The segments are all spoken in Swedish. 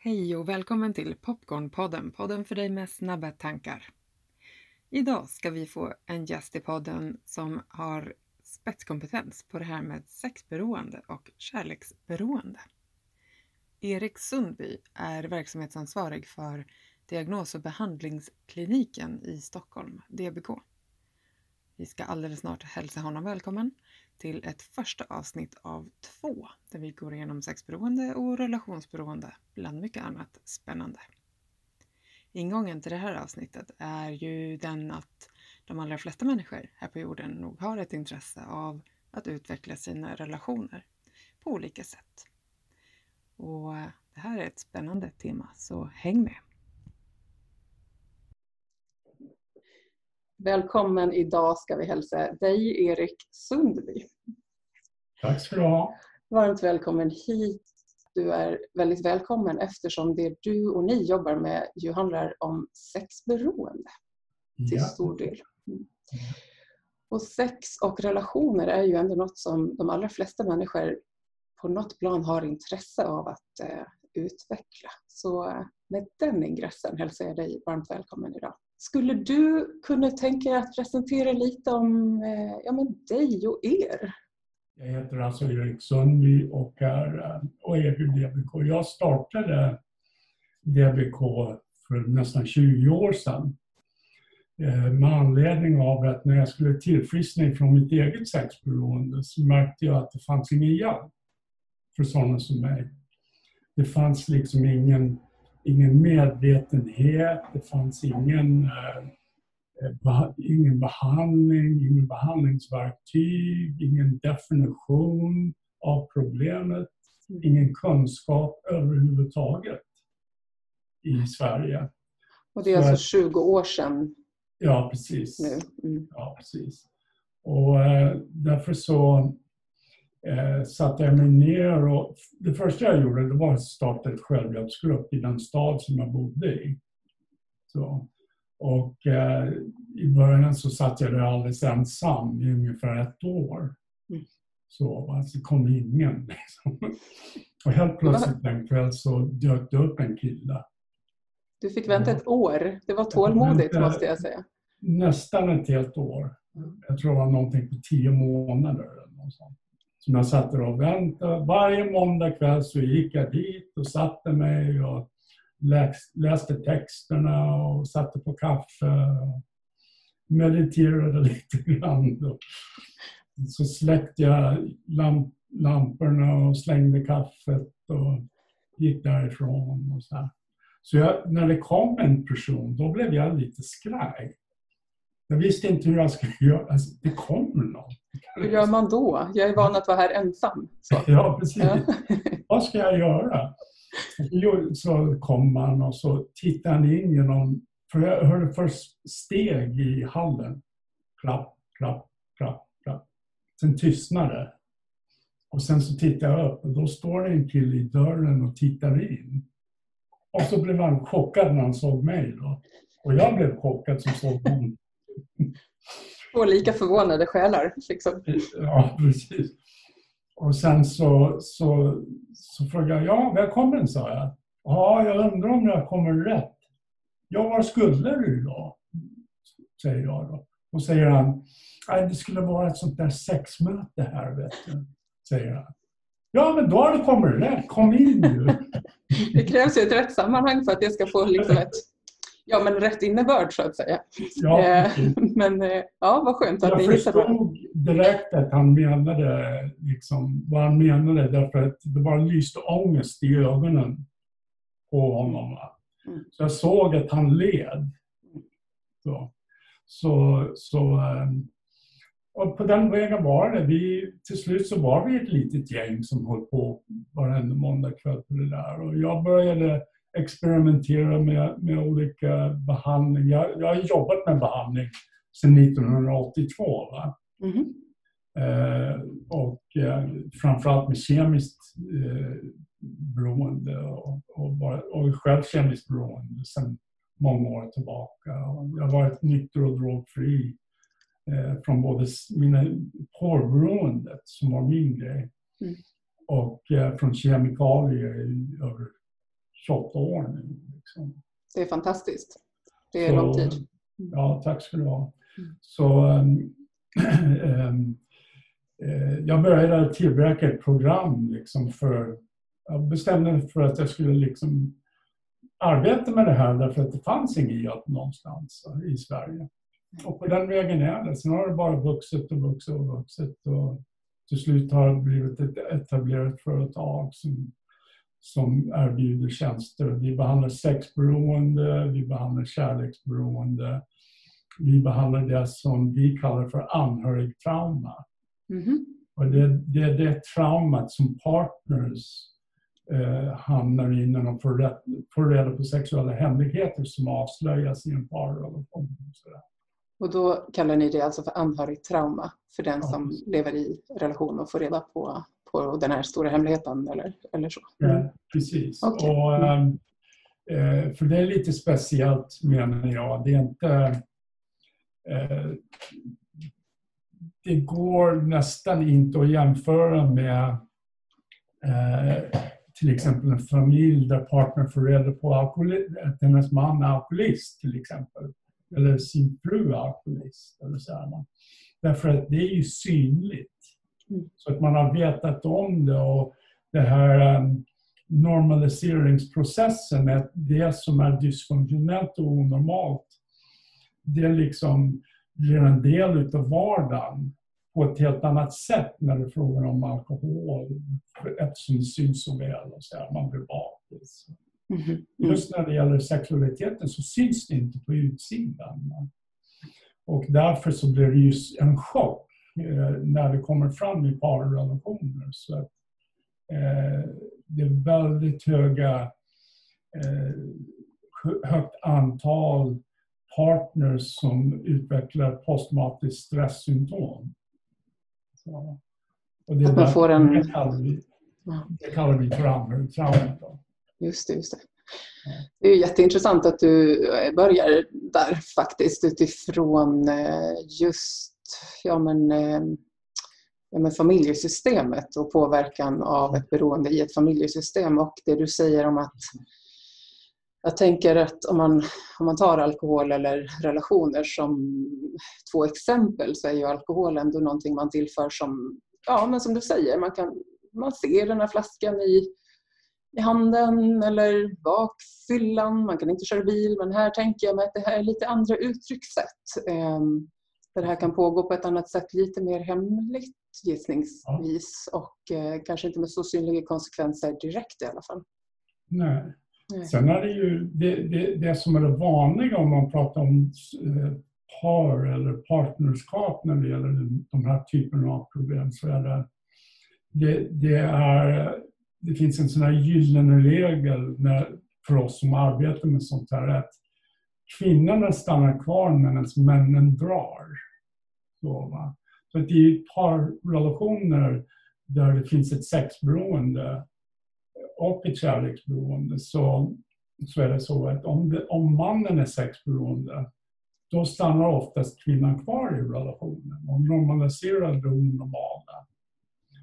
Hej och välkommen till Popcornpodden, podden för dig med snabba tankar. Idag ska vi få en gäst i podden som har spetskompetens på det här med sexberoende och kärleksberoende. Erik Sundby är verksamhetsansvarig för diagnos och behandlingskliniken i Stockholm, DBK. Vi ska alldeles snart hälsa honom välkommen till ett första avsnitt av två där vi går igenom sexberoende och relationsberoende bland mycket annat spännande. Ingången till det här avsnittet är ju den att de allra flesta människor här på jorden nog har ett intresse av att utveckla sina relationer på olika sätt. Och det här är ett spännande tema, så häng med! Välkommen idag ska vi hälsa dig Erik Sundby. Tack ska du ha. Varmt välkommen hit. Du är väldigt välkommen eftersom det du och ni jobbar med ju handlar om sexberoende till ja. stor del. Och sex och relationer är ju ändå något som de allra flesta människor på något plan har intresse av att eh, utveckla. Så eh, med den ingressen hälsar jag dig varmt välkommen idag. Skulle du kunna tänka dig att presentera lite om eh, ja, men dig och er? Jag heter alltså Erik Sundby och är, och är DBK. Jag startade DBK för nästan 20 år sedan eh, med anledning av att när jag skulle tillfriskna från mitt eget sexberoende så märkte jag att det fanns ingen hjälp för sådana som mig. Det fanns liksom ingen ingen medvetenhet, det fanns ingen, eh, ingen behandling, ingen behandlingsverktyg, ingen definition av problemet, ingen kunskap överhuvudtaget i Sverige. Och det är Så alltså 20 år sedan? Ja, precis. Mm. Ja, precis. Och eh, därför så eh, satte jag mig ner och det första jag gjorde det var att starta ett självhjälpsgrupp i den stad som jag bodde i. Så, och eh, i början så satt jag där alldeles ensam i ungefär ett år. Mm. Så alltså, det kom ingen. Liksom. Och helt plötsligt en kväll så dök det upp en kille. Du fick vänta ett år. Det var tålmodigt måste jag säga. Nästan ett helt år. Jag tror det var någonting på tio månader. Eller något sånt som jag satt där och väntade. Varje måndag kväll så gick jag dit och satte mig och läste texterna och satte på kaffe. Och mediterade lite grann. Så släckte jag lamp lamporna och slängde kaffet och gick därifrån. Och så så jag, när det kom en person, då blev jag lite skraj. Jag visste inte hur jag skulle göra. Alltså, det kommer någon. Hur gör man då? Jag är van att vara här ensam. Så. Ja, precis. Ja. Vad ska jag göra? Så kom man och så tittade han in genom... För jag hörde först steg i hallen. Klapp, klapp, klapp, klapp. Sen tystnade det. Och sen så tittade jag upp och då står det en kille i dörren och tittar in. Och så blev han chockad när han såg mig. Då. Och jag blev chockad som såg honom. Två lika förvånade själar. Liksom. Ja, precis. Och sen så, så, så frågade jag, ja, välkommen, sa jag. Ja, jag undrar om jag kommer rätt. Ja, var skulle du då? Säger jag då. Och säger han, det skulle vara ett sånt där sexmöte här, vet du. Säger han. Ja, men då har du kommit rätt. Kom in nu. Det krävs ju ett rätt sammanhang för att det ska få liksom ett ja, men rätt innebörd så att säga. Ja, eh, men eh, ja, vad skönt att jag ni hittade Jag förstod direkt att han menade liksom, vad han menade därför att det bara lyste ångest i ögonen på honom. Mm. Så jag såg att han led. Så, så, så ehm, och på den vägen var det. Vi, till slut så var vi ett litet gäng som höll på varenda måndag kväll på det där. Och jag började experimentera med, med olika behandlingar. Jag, jag har jobbat med behandling sedan 1982. Va? Mm. Eh, och eh, framförallt med kemiskt eh, beroende och, och, och själv kemiskt beroende sedan många år tillbaka. Och jag har varit nykter och drogfri eh, från både mina porrberoendet, som var min grej, mm. och eh, från kemikalier i över 28 år nu. Liksom. Det är fantastiskt. Det är så, lång tid. Ja, tack ska du ha. Mm. Så, um, um, jag började tillverka ett program liksom för... Jag bestämde mig för att jag skulle liksom arbeta med det här därför att det fanns inget jobb någonstans i Sverige. Och på den vägen är det. Sen har det bara vuxit och vuxit och vuxit. Och till slut har det blivit ett etablerat företag som, som erbjuder tjänster. Vi behandlar sexberoende, vi behandlar kärleksberoende. Vi behandlar det som vi kallar för anhörigtrauma. Mm -hmm. Och det, det är det traumat som partners eh, hamnar i när de får, rätt, får reda på sexuella hemligheter som avslöjas i en parrelation. Och då kallar ni det alltså för anhörigtrauma för den ja, som lever i relation och får reda på, på den här stora hemligheten eller, eller så? Mm. Ja, precis. Okay. Och, eh, för det är lite speciellt menar jag. Det är inte... Eh, det går nästan inte att jämföra med eh, till exempel en familj där partnern får reda på att hennes man är alkoholist till exempel. Eller sin fru är alkoholist. Eller så här. Därför att det är ju synligt. Mm. Så att man har vetat om det och det här um, normaliseringsprocessen med det som är dysfunktionellt och onormalt. Det liksom blir en del utav vardagen på ett helt annat sätt när det är frågan om alkohol eftersom det syns så väl och så här, man blir bakis. Mm -hmm. Just när det gäller sexualiteten så syns det inte på utsidan. Och därför så blir det ju en chock när det kommer fram i parrelationer. Så att, eh, det är väldigt höga, eh, högt antal partners som utvecklar postmatiskt stresssymptom. Och det, att man får en... det kallar vi, det kallar vi trauma. trauma Just det, just det. Det är jätteintressant att du börjar där faktiskt utifrån eh, just ja, men, eh, ja, men familjesystemet och påverkan av ett beroende i ett familjesystem och det du säger om att jag tänker att om man, om man tar alkohol eller relationer som två exempel så är ju alkohol ändå någonting man tillför som, ja men som du säger, man, kan, man ser den här flaskan i, i handen eller bakfyllan, man kan inte köra bil men här tänker jag mig att det här är lite andra uttryckssätt. Ehm, där det här kan pågå på ett annat sätt, lite mer hemligt gissningsvis och eh, kanske inte med så synliga konsekvenser direkt i alla fall. Nej. Sen är det ju det, det, det, som är det vanliga om man pratar om eh, par eller partnerskap när det gäller de här typerna av problem så är det, det, det, är, det finns en sån här gyllene regel när, för oss som arbetar med sånt här att kvinnorna stannar kvar medan männen drar. Så, va? så att i parrelationer där det finns ett sexberoende och ett kärleksberoende så, så är det så att om, det, om mannen är sexberoende då stannar oftast kvinnan kvar i relationen och normaliserar det onormala.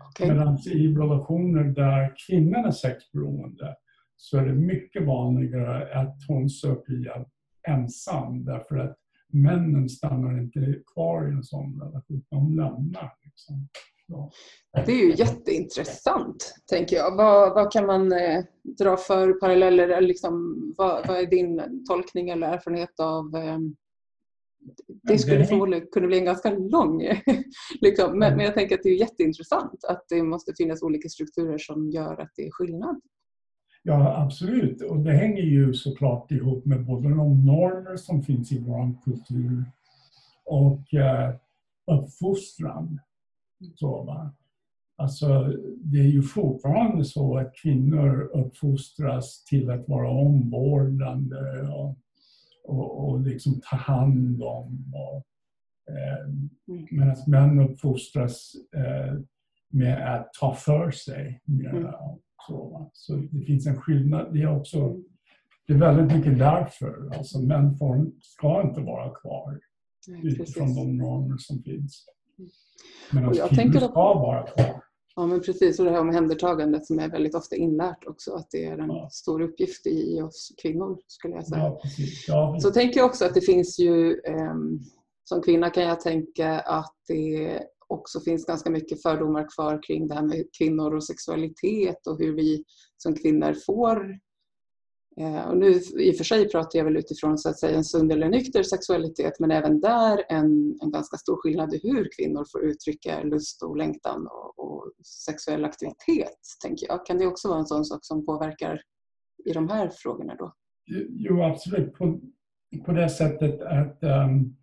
Okay. Medan i relationer där kvinnan är sexberoende så är det mycket vanligare att hon söker hjälp ensam därför att männen stannar inte kvar i en sån relation, de lämnar. Liksom. Det är ju jätteintressant, tänker jag. Vad, vad kan man eh, dra för paralleller? Liksom, vad, vad, är din tolkning eller erfarenhet av eh, det skulle förmodligen kunna bli en ganska lång... liksom. men, mm. men, jag tänker att det är jätteintressant att det måste finnas olika strukturer som gör att det är skillnad. Ja, absolut. Och det hänger ju såklart ihop med både de normer som finns i vår kultur och eh, uppfostran. Så, va? Alltså, det är ju fortfarande så att kvinnor uppfostras till att vara omvårdande och, och, och liksom ta hand om. Och, eh, mm. Medan män uppfostras eh, med att ta för sig. Mm. Så, så det finns en skillnad. Det är också det är väldigt mycket därför. Alltså män får, ska inte vara kvar Nej, utifrån de normer som finns. Men att kvinnor ska vara kvar. Ja, men precis. Och det här omhändertagandet som är väldigt ofta inlärt också, att det är en ja. stor uppgift i oss kvinnor, skulle jag säga. Ja. Ja, Så tänker jag också att det finns ju, eh, som kvinna kan jag tänka att det också finns ganska mycket fördomar kvar kring det här med kvinnor och sexualitet och hur vi som kvinnor får Eh, och nu i och för sig pratar jag väl utifrån så att säga en sund eller nykter sexualitet men även där en, en ganska stor skillnad i hur kvinnor får uttrycka lust och längtan och, och, sexuell aktivitet, tänker jag. Kan det också vara en sån sak som påverkar i de här frågorna då? Jo, absolut. På, på det sättet att um,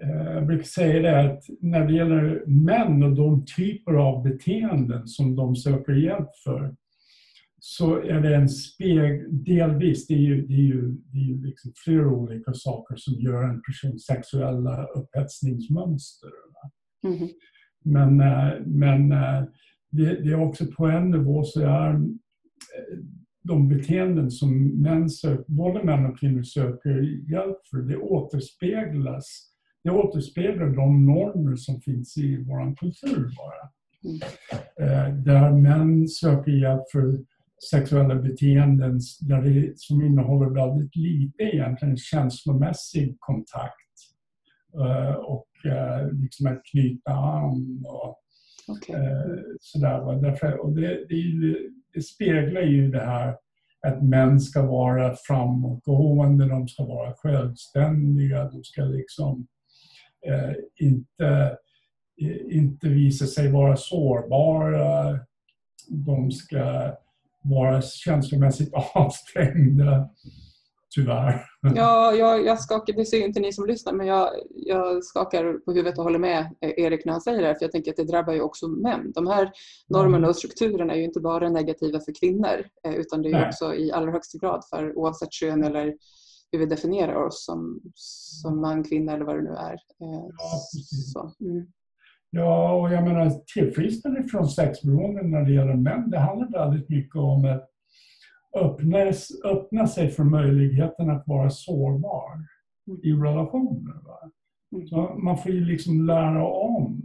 jag brukar säga det att när det gäller män och de typer av beteenden som de söker hjälp för så är det en speg, delvis, det är ju, det är ju, det är ju liksom flera olika saker som gör en persons sexuella upphetsningsmönster. Mm. Men, eh, men eh, det, det, är också på en nivå så är eh, de beteenden som män söker, både män och kvinnor söker hjälp för, det återspeglas det återspeglar de normer som finns i vår kultur bara. Mm. Där män söker hjälp för sexuella beteenden där det, som innehåller väldigt lite egentligen känslomässig kontakt uh, och uh, liksom att knyta an och okay. sådär. Därför, och det, det, det, speglar ju det här att män ska vara framåtgående, de ska vara självständiga, de ska liksom inte, inte visa sig vara sårbara, de ska vara känslomässigt avstängda. Tyvärr. Ja, jag, jag skakar, det ser inte ni som lyssnar, men jag, jag skakar på huvudet och håller med Erik när han säger det här, för jag tänker att det drabbar ju också män. De här normerna och strukturerna är ju inte bara negativa för kvinnor, eh, utan det är också i allra högsta grad för oavsett kön eller hur vi definierar oss som, som man, kvinna eller vad det nu är. Eh, ja, Så, mm. Ja, och jag menar tillfrisknande från sexberoende när det gäller män, det handlar väldigt mycket om att öppna, öppna sig för möjligheten att vara sårbar i relationer. Va? Mm. Så man får ju liksom lära om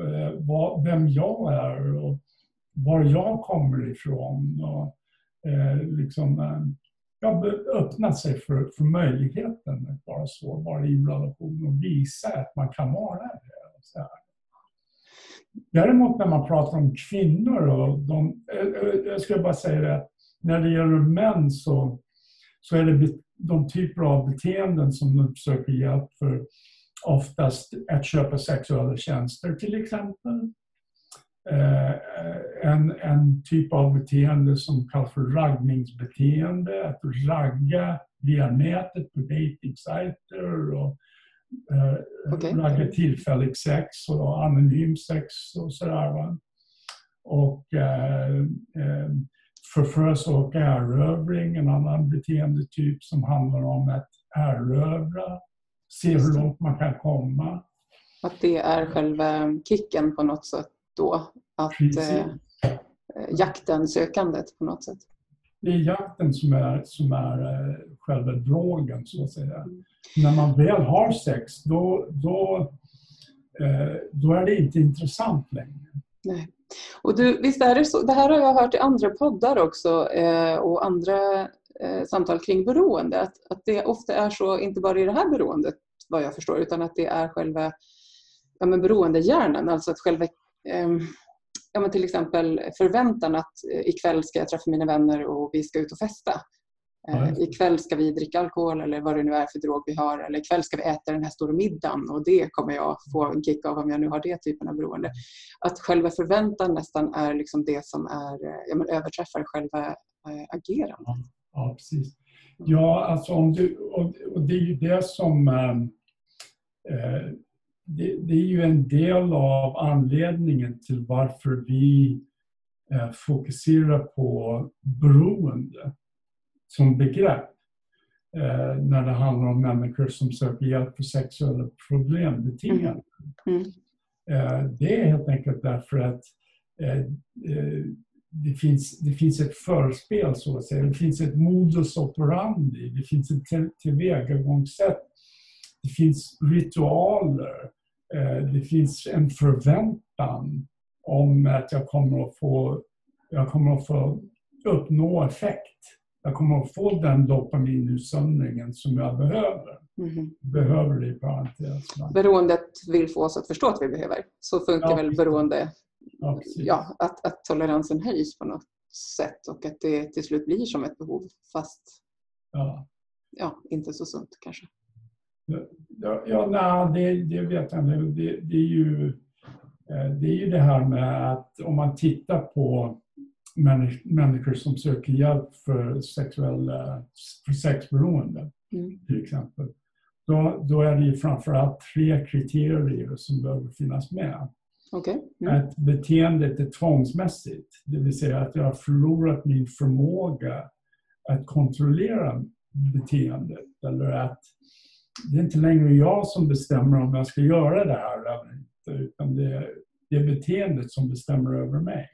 eh, vad, vem jag är och var jag kommer ifrån. Och, eh, liksom, eh, ja, öppna sig för, för möjligheten att vara sårbar i relation och visa att man kan vara det. Så här. Däremot när man pratar om kvinnor, och de, eh, eh, jag ska bara säga det, när det gäller män så, så är det de typer av beteenden som de söker hjälp för oftast att köpa sexuella tjänster till exempel. Eh, en, en typ av beteende som kallas för raggningsbeteende, att ragga via nätet på dejtingsajter och eh, okay. ragga tillfällig sex och anonym sex och sådär. Och eh, eh, förförelse och erövring, en annan beteendetyp som handlar om att erövra, se hur långt man kan komma. Att det är själva kicken på något sätt då? Att eh, jakten, sökandet på något sätt? Det är jakten som är, som är eh, själva drogen, så att säga. När man väl har sex, då, då, eh, då är det inte intressant längre. Nej. Och du, visst är det så, det här har jag hört i andra poddar också eh, och andra eh, samtal kring beroende, att, att det ofta är så, inte bara i det här beroendet vad jag förstår, utan att det är själva ja, men beroendehjärnan, alltså att själva eh, ja, men till exempel förväntan att eh, ikväll ska jag träffa mina vänner och vi ska ut och festa. Eh, ikväll ska vi dricka alkohol eller vad det nu är för drog vi har. Eller ikväll ska vi äta den här stora middagen och det kommer jag få en kick av om jag nu har det typen av beroende. Att själva förväntan nästan är liksom det som är, eh, ja, men överträffar själva agerandet. Ja, ja, precis. Ja, alltså om du, och, och det är ju det som äh, det, det, är ju en del av anledningen till varför vi äh, fokuserar på beroende som begrepp eh, när det handlar om människor som söker hjälp för sexuella problembeteenden. Mm. Mm. Eh, det är helt enkelt därför att eh, eh, det, finns, det finns ett förspel, så att säga. Det finns ett modus operandi, det finns ett tillvägagångssätt, det finns ritualer, eh, det finns en förväntan om att jag kommer att få, jag kommer att få uppnå effekt. Jag kommer att få den dopaminutsöndringen som jag behöver. Mm. Behöver det i parentes. Beroendet vill få oss att förstå att vi behöver. Så funkar ja, väl beroende, ja, ja, att, att toleransen höjs på något sätt och att det till slut blir som ett behov fast ja. Ja, inte så sunt kanske. Ja, ja nej, det, det vet jag inte. Det, det, är ju, eh, det är ju det här med att om man tittar på människor som söker hjälp för, sexuella, för sexberoende mm. till exempel. Då, då är det ju framförallt tre kriterier som behöver finnas med. Okay. Mm. Att beteendet är tvångsmässigt, det vill säga att jag har förlorat min förmåga att kontrollera beteendet. Eller att det är inte längre jag som bestämmer om jag ska göra det här eller inte, utan det är, det är beteendet som bestämmer över mig.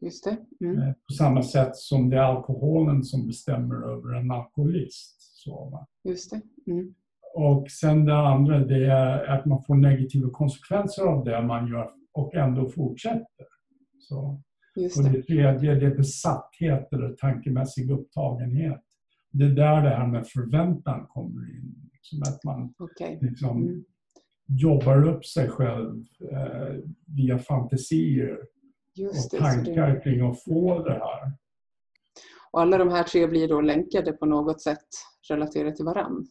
Just det. Mm. Eh, på samma sätt som det är alkoholen som bestämmer över en alkoholist. Så, va? Just det. Mm. Och sen det andra det är att man får negativa konsekvenser av det man gör och ändå fortsätter. Så. Just det. Och det tredje det är besatthet eller tankemässig upptagenhet. Det är där det här med förväntan kommer in. Liksom att man okay. liksom, mm. jobbar upp sig själv eh, via fantasier Just och tankar det. kring att få det här. Och alla de här tre blir då länkade på något sätt relaterat till varann?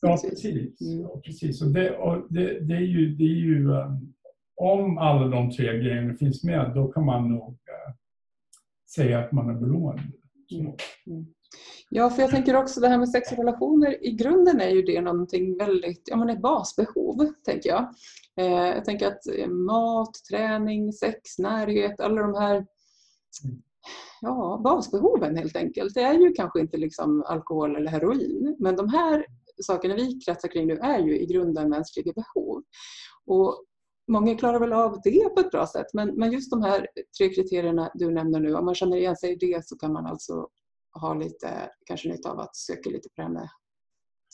Ja, precis. Mm. Ja, precis. Och det, och det, det, är ju, det är ju um, om alla de tre grejerna finns med, då kan man nog uh, säga att man är beroende. Mm. Mm. Ja, för jag tänker också det här med sex och relationer. I grunden är ju det någonting väldigt, ja men ett basbehov, tänker jag. Eh, jag tänker att eh, mat, träning, sex, närhet, alla de här ja, basbehoven helt enkelt. Det är ju kanske inte liksom alkohol eller heroin, men de här sakerna vi kretsar kring nu är ju i grunden mänskliga behov. Och Många klarar väl av det på ett bra sätt, men, men just de här tre kriterierna du nämner nu, om man känner igen sig i det så kan man alltså ha lite, kanske nytta av att söka lite på det här med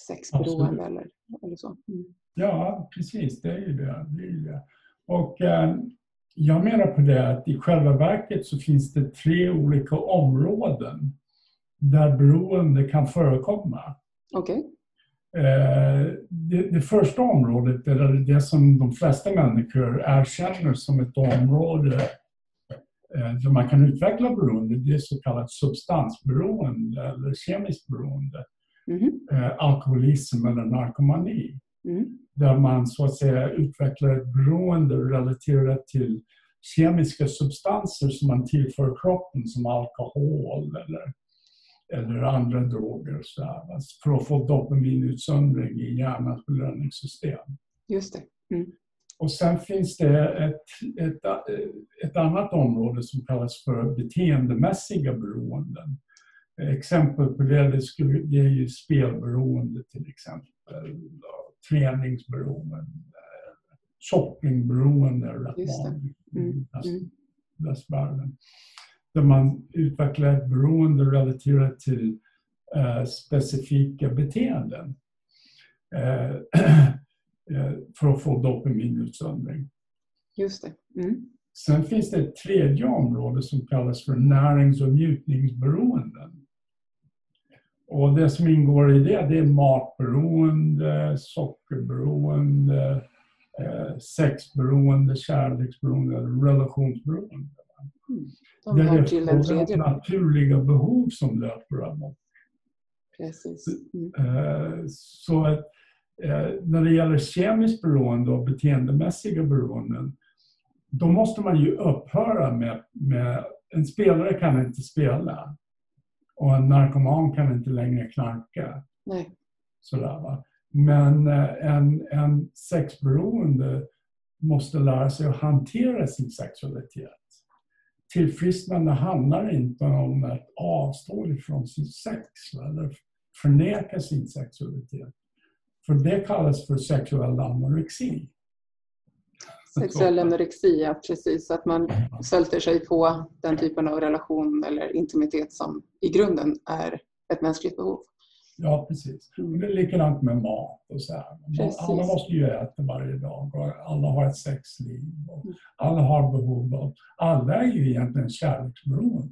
sexberoende eller, eller så. Mm. Ja, precis. Det är ju det. det, är det. Och eh, jag menar på det att i själva verket så finns det tre olika områden där beroende kan förekomma. Okej. Okay. Eh, det, det, första området, eller det som de flesta människor erkänner som ett område Eh, där man kan utveckla beroende, det är så kallat substansberoende eller kemiskt beroende. Mm. alkoholism eller narkomani. Mm. Där man så att säga utvecklar ett beroende relaterat till kemiska substanser som man tillför kroppen som alkohol eller, eller andra droger så här, för att få dopaminutsöndring i hjärnans belöningssystem. Just det. Mm. Och sen finns det ett, ett, ett annat område som kallas för beteendemässiga beroenden. Exempel på det, det, skulle, det är ju spelberoende till exempel, träningsberoende, shoppingberoende rätt vanligt i västvärlden. Där man utvecklar ett beroende relaterat till eh, specifika beteenden. Eh, Eh, för att få dopaminutsöndring. Just det. Mm. Sen finns det ett tredje område som kallas för närings och njutningsberoenden. Och det som ingår i det, det är matberoende, sockerberoende, eh, sexberoende, kärleksberoende relationsberoende. Mm. De det är naturliga behov som löper amok. Precis. Mm. Eh, så att Eh, när det gäller kemiskt beroende och beteendemässiga beroenden, då måste man ju upphöra med, med en spelare kan inte spela och en narkoman kan inte längre knarka. Nej. Sådär, va? Men eh, en, en sexberoende måste lära sig att hantera sin sexualitet. Tillfrisknande handlar inte om att avstå ifrån sin sex eller förneka sin sexualitet. För det kallas för sexuell anorexi. Sexuell anorexi, ja precis. Att man svälter sig på den typen av relation eller intimitet som i grunden är ett mänskligt behov. Ja, precis. Och det är likadant med mat och så här. Alla måste ju äta varje dag och alla har ett sexliv. Och alla har behov av... Alla är ju egentligen kärleksberoende.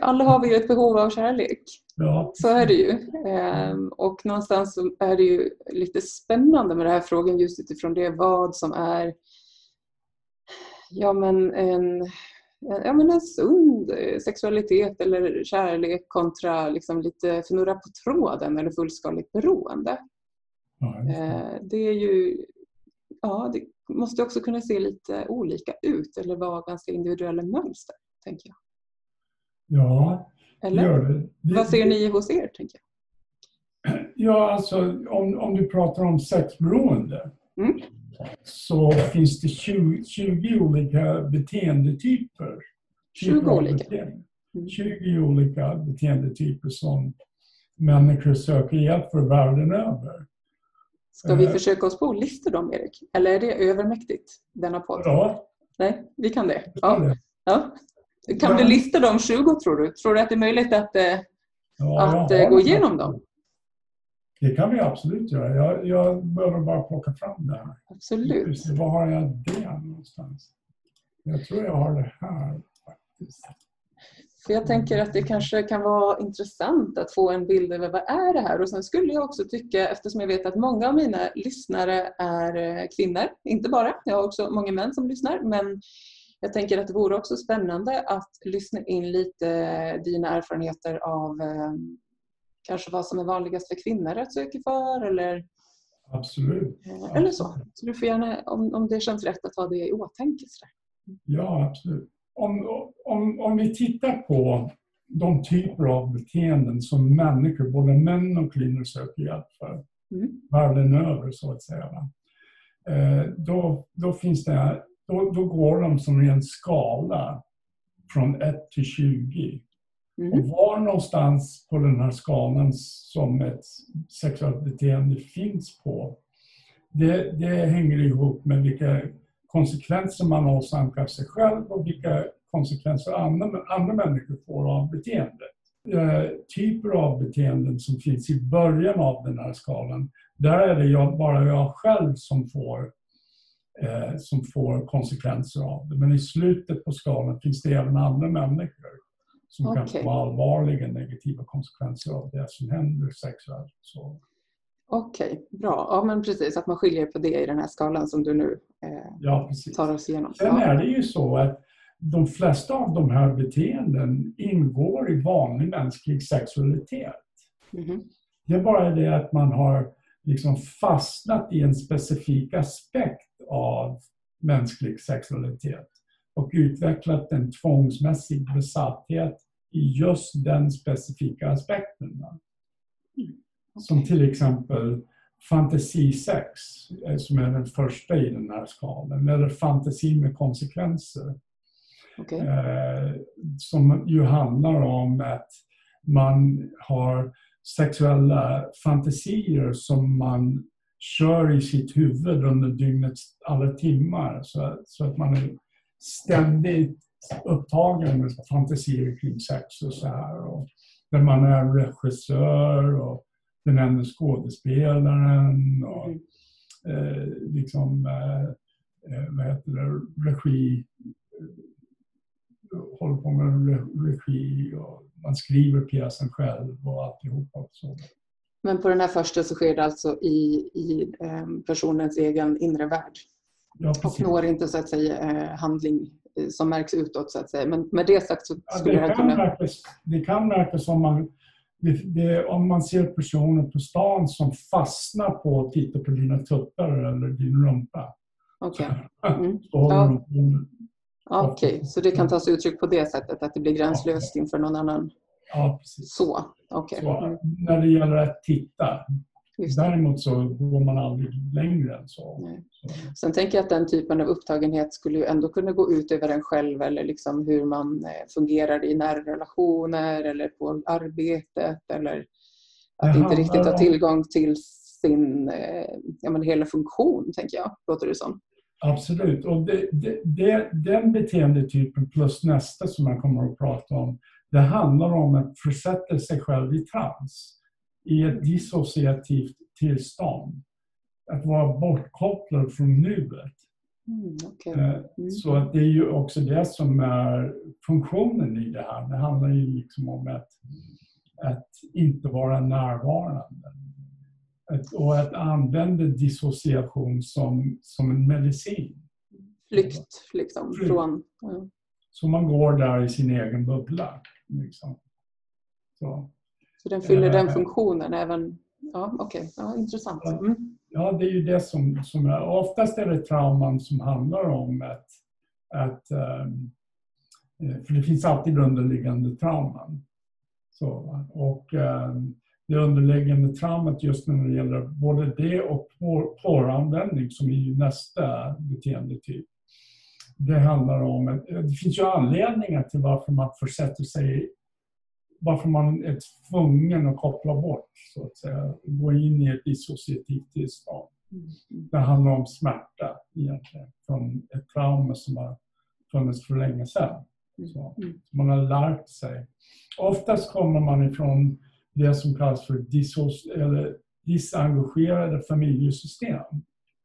Alla har vi ju ett behov av kärlek. Ja. Så är det ju. Ehm, och någonstans så är det ju lite spännande med den här frågan just utifrån det vad som är ja, men en, ja, men en sund sexualitet eller kärlek kontra liksom lite fnurra på tråden eller fullskaligt beroende. Ja, det ehm, är ju ja, det måste också kunna se lite olika ut eller vara ganska individuella mönster, tänker jag. Ja, Eller? gör det. det Vad ser ni hos er, tänker jag? Ja, alltså om, om du pratar om sexberoende mm. så finns det 20, 20 olika beteendetyper. 20 olika? Beteende, 20 mm. olika beteendetyper som människor söker hjälp för världen över. Ska vi uh, försöka oss på att lista dem, Erik? Eller är det övermäktigt, denna podd? Ja. Nej, vi kan det. Ja. ja. Kan du lista de 20 tror du? Tror du att det är möjligt att, eh, ja, att eh, gå igenom dem? Det kan vi absolut göra. Jag, jag behöver bara plocka fram det här. Absolut. Var har jag det någonstans? Jag tror jag har det här faktiskt. För jag tänker att det kanske kan vara intressant att få en bild över vad är det här och sen skulle jag också tycka, eftersom jag vet att många av mina lyssnare är eh, kvinnor, inte bara, jag har också många män som lyssnar, men jag tänker att det vore också spännande att lyssna in lite dina erfarenheter av eh, kanske vad som är vanligast för kvinnor att söka för eller Absolut. Eh, eller så. Så du får gärna, om, om det känns rätt, att ha det i åtanke. Ja, absolut. Om, om, om vi tittar på de typer av beteenden som människor, både män och kvinnor, söker hjälp för mm. världen över, så att säga. Eh, då, då finns det då, då går de som i en skala från 1 till 20. Mm. Och var någonstans på den här skalan som ett sexuellt beteende finns på, det, det hänger ihop med vilka konsekvenser man åsamkar sig själv och vilka konsekvenser andra, andra människor får av beteendet. Eh, typer av beteenden som finns i början av den här skalan, där är det jag, bara jag själv som får eh, som får konsekvenser av det. Men i slutet på skalan finns det även andra människor som okay. kan få allvarliga negativa konsekvenser av det som händer sexuellt. Okej, okay, bra. Ja, men precis. Att man skiljer på det i den här skalan som du nu eh, ja, tar oss igenom. Sen ja. är det ju så att de flesta av de här beteenden ingår i vanlig mänsklig sexualitet. Mm -hmm. Det är bara det att man har liksom fastnat i en specifik aspekt av mänsklig sexualitet och utvecklat en tvångsmässig besatthet i just den specifika aspekten. Mm. Som till exempel fantasisex, eh, som är den första i den här skalan, eller fantasi med konsekvenser. Okay. Eh, som ju handlar om att man har sexuella fantasier som man kör i sitt huvud under dygnets alla timmar. Så, så att man är ständigt upptagen med fantasier kring sex och så här. Och där man är regissör och den enda skådespelaren och mm. eh, liksom, eh, eh vad heter det, regi, håller på med regi och man skriver pjäsen själv och alltihopa. Så. Men på den här första så sker det alltså i, i ehm, personens egen inre värld. Ja, och når inte så att säga eh, handling eh, som märks utåt så att säga. Men med det sagt så skulle ja, det, det kunna... Märkas, det kan märkas om man, det, det, om man ser personer på stan som fastnar på att titta på dina tuttar eller din rumpa. Okej. Okay. Mm. ja. Okej, okay. så det kan ta sig uttryck på det sättet att det blir gränslöst inför någon annan? Ja, precis. Så, okay. så mm. När det gäller att titta. Däremot så går man aldrig längre än så. så. Sen tänker jag att den typen av upptagenhet skulle ju ändå kunna gå ut över en själv eller liksom hur man eh, fungerar i nära relationer eller på arbetet eller att inte riktigt ha tillgång till sin eh, ja, men hela funktion, tänker jag, låter det som. Absolut. Och det, det, det, den beteendetypen plus nästa som man kommer att prata om, det handlar om att försätta sig själv i trans. I ett dissociativt tillstånd. Att vara bortkopplad från nuet. Mm, okay. Eh, mm. Så att det är ju också det som är funktionen i det här. Det handlar ju liksom om att, att inte vara närvarande. Att, och att använda dissociation som, som en medicin. Flykt liksom Flykt. från... Ja. Så man går där i sin egen bubbla. Liksom. Så. Så den fyller den eh, funktionen även... Ja, okej. Okay. Ja, intressant. Mm. Ja, det är ju det som, som är... Oftast är det trauman som handlar om att... att um, för det finns alltid underliggande trauman. Så, och um, det underliggande traumat just när det gäller både det och porranvändning som är ju nästa beteendetyp. Det handlar om, det finns ju anledningar till varför man försätter sig varför man är tvungen att koppla bort, så att säga, gå in i ett dissociativt tillstånd. Mm. Det handlar om smärta egentligen, från ett trauma som har funnits för länge sedan. Mm. Så, man har lärt sig. Oftast kommer man ifrån det som kallas för eller disengagerade familjesystem.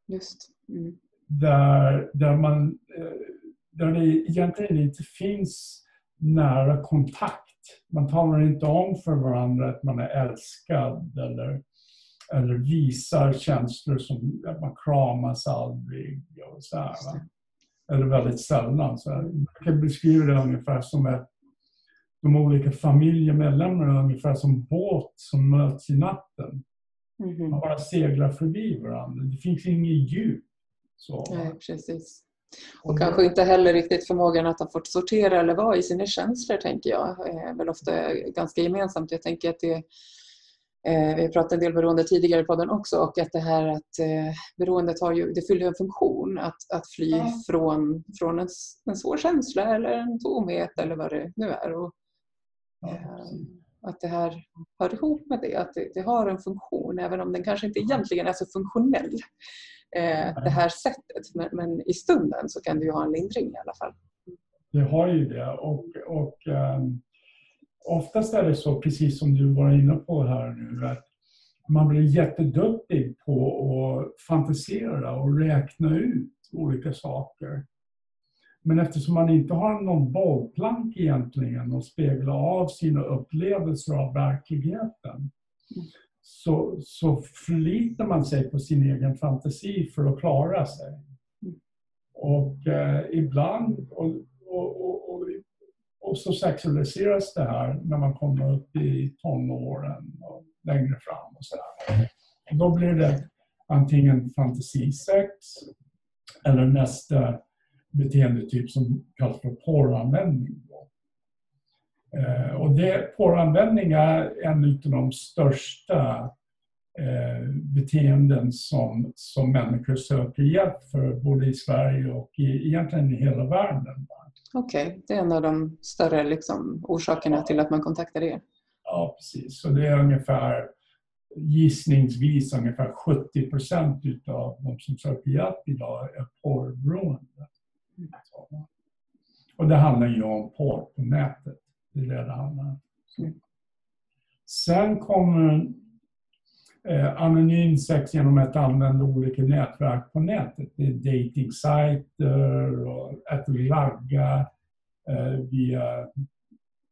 Just. Mm. Där, där, man, eh, där det egentligen inte finns nära kontakt man talar inte om för varandra att man är älskad eller, eller visar känslor som att man kramas aldrig och så här, Eller väldigt sällan. Så här. Man kan beskriva det ungefär som att de olika familjemedlemmarna är ungefär som båt som möts i natten. Mm. Man bara seglar förbi varandra. Det finns inget djup. Så. Nej, precis. Och kanske inte heller riktigt förmågan att ha fått sortera eller vara i sina känslor, tänker jag. är väl ofta ganska gemensamt. Jag tänker att det eh, vi har pratat en del beroende tidigare i podden också och att det här att eh, beroendet har ju, det fyller en funktion att, att fly ja. från, från en, en svår känsla eller en tomhet eller vad det nu är. Och, eh, att det här hör ihop med det, att det, det, har en funktion även om den kanske inte egentligen är så funktionell eh, det här sättet. Men, men, i stunden så kan det ju ha en lindring i alla fall. Det har ju det och, och um, oftast är det så, precis som du var inne på här nu, att man blir jätteduktig på att fantisera och räkna ut olika saker. Men eftersom man inte har någon bollplank egentligen att spegla av sina upplevelser av verkligheten så, så förlitar man sig på sin egen fantasi för att klara sig. Och eh, ibland, och, och, och, och, och så sexualiseras det här när man kommer upp i tonåren och längre fram och sådär. Och då blir det antingen fantasisex eller nästa beteendetyp som kallas för porranvändning. Eh, och det, porranvändning är en av de största eh, beteenden som, som människor söker hjälp för både i Sverige och i, egentligen i hela världen. Okej, okay. det är en av de större liksom, orsakerna till att man kontaktar er? Ja, precis. Så det är ungefär gissningsvis ungefär 70 procent utav de som söker hjälp idag är porrberoende. Mm. Och det handlar ju om porr på nätet. Det handlar om. Sen kommer eh, anonym sex genom att använda olika nätverk på nätet. Det är datingsajter och att ragga eh, via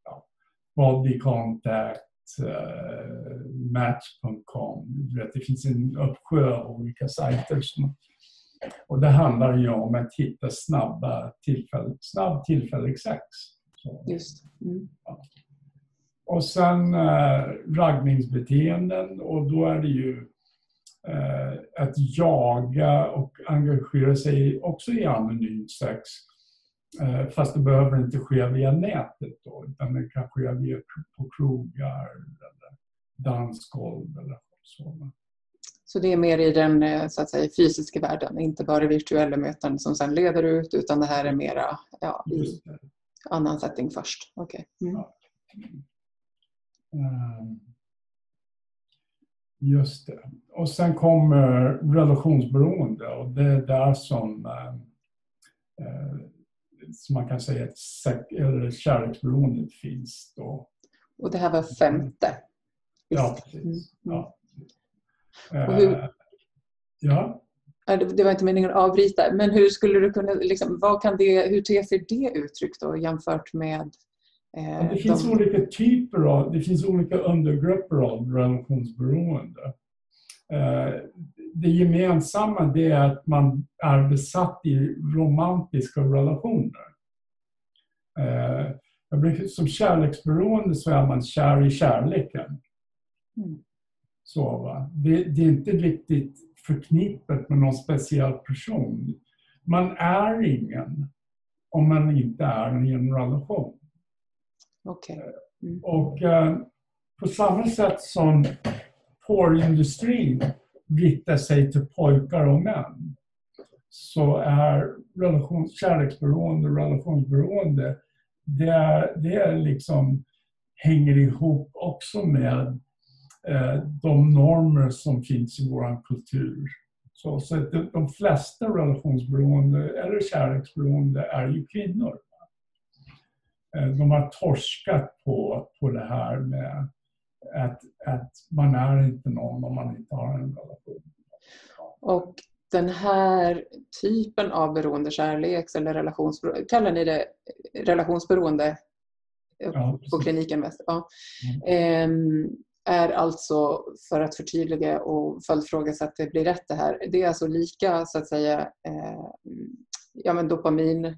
ja, body contact, eh, match.com. Det finns en uppsjö av olika sajter. Som, och det handlar ju om att hitta snabba tillfäll, snabb tillfällig sex. Just. Mm. Ja. Och sen eh, raggningsbeteenden och då är det ju eh, att jaga och engagera sig också i anonymt sex. Eh, fast det behöver inte ske via nätet då, utan det kan ske via, på krogar eller dansgolv eller så. Så det är mer i den eh, så att säga, fysiska världen, inte bara virtuella möten som sen leder ut, utan det här är mera ja, i annan setting först. Okay. Mm. Ehm, just det. Och sen kommer relationsberoende och det är där som, eh, som man kan säga att kärleksberoendet finns. Då. Och det här var femte Ja, precis. Mm. Ja. Hur, eh, ja. Det var inte meningen att avbryta, men hur skulle du kunna, liksom, vad kan det, hur ter sig det uttryck då jämfört med eh, Det finns de... olika typer av, det finns olika undergrupper av relationsberoende. Eh, det gemensamma det är att man är besatt i romantiska relationer. Eh, som kärleksberoende så är man kär i kärleken. Mm. Så, va? Det, det, är inte riktigt förknippat med någon speciell person. Man är ingen om man inte är en relation. Okay. Mm. Och eh, på samma sätt som porrindustrin riktar sig till pojkar och män så är relation, kärleksberoende och relationsberoende det, är, det är liksom, hänger ihop också med de normer som finns i vår kultur. Så, så de, flesta relationsberoende eller kärleksberoende är ju kvinnor. Eh, de har torskat på, på det här med att, att man är inte någon om man inte har en relation. Och den här typen av beroende, kärleks eller relationsberoende, kallar ni det relationsberoende ja, på kliniken? Ja. Mm. Är alltså, för att förtydliga och följdfråga så att det blir rätt det här, det är alltså lika så att säga eh, ja, men dopamin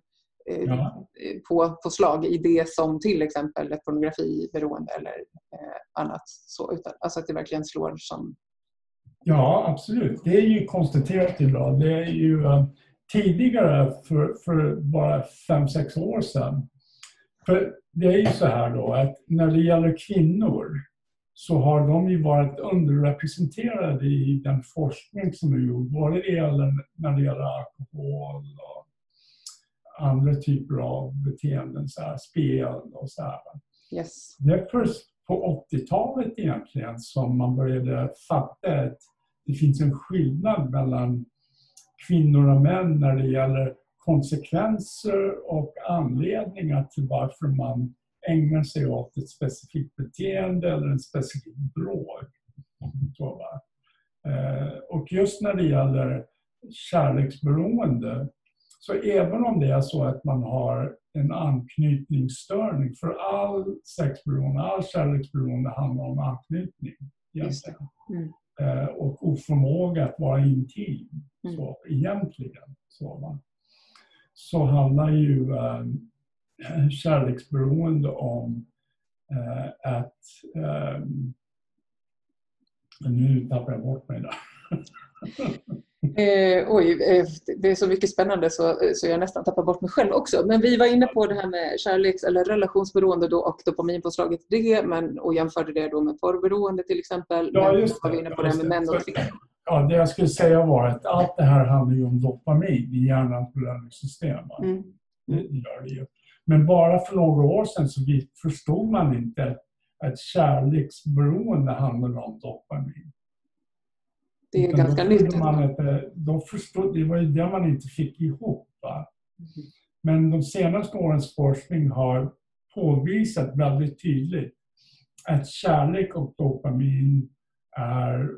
Eh, ja. på, på slag i det som till exempel ett pornografiberoende eller eh, annat. Så, utan, alltså att det verkligen slår som... Ja, absolut. Det är ju konstaterat idag. Det är ju uh, tidigare, för, för bara fem sex år sedan, för det är ju så här då att när det gäller kvinnor så har de ju varit underrepresenterade i den forskning som är gjord, både det gäller, när det gäller alkohol och andra typer av beteenden, så här, spel och så här. Yes. Det är först på 80-talet egentligen som man började fatta att det finns en skillnad mellan kvinnor och män när det gäller konsekvenser och anledningar till varför man ägnar sig åt ett specifikt beteende eller en specifik drog. Eh, och just när det gäller kärleksberoende så även om det är så att man har en anknytningsstörning, för all sexberoende, all kärleksberoende handlar om anknytning Mm. Eh, och oförmåga att vara intim, mm. så, egentligen. Så, va? så handlar ju äh, kärleksberoende om äh, att... Äh, nu tappar jag bort mig där. Eh, oj, eh, det är så mycket spännande så, så jag nästan tappar bort mig själv också. Men vi var inne på det här med kärleks eller relationsberoende då och dopaminpåslaget det men, och jämförde det då med porrberoende till exempel. Ja, just det. var vi inne på det här med män och kvinnor. Ja, det jag skulle säga var att allt det här handlar ju om dopamin i hjärnans belöningssystem. Mm. Det gör det ju. Men bara för några år sedan så förstod man inte att kärleksberoende handlar om dopamin. Det är Utan ganska nytt. Man inte, de förstod, det var ju det man inte fick ihop. Va? Men de senaste årens forskning har påvisat väldigt tydligt att kärlek och dopamin är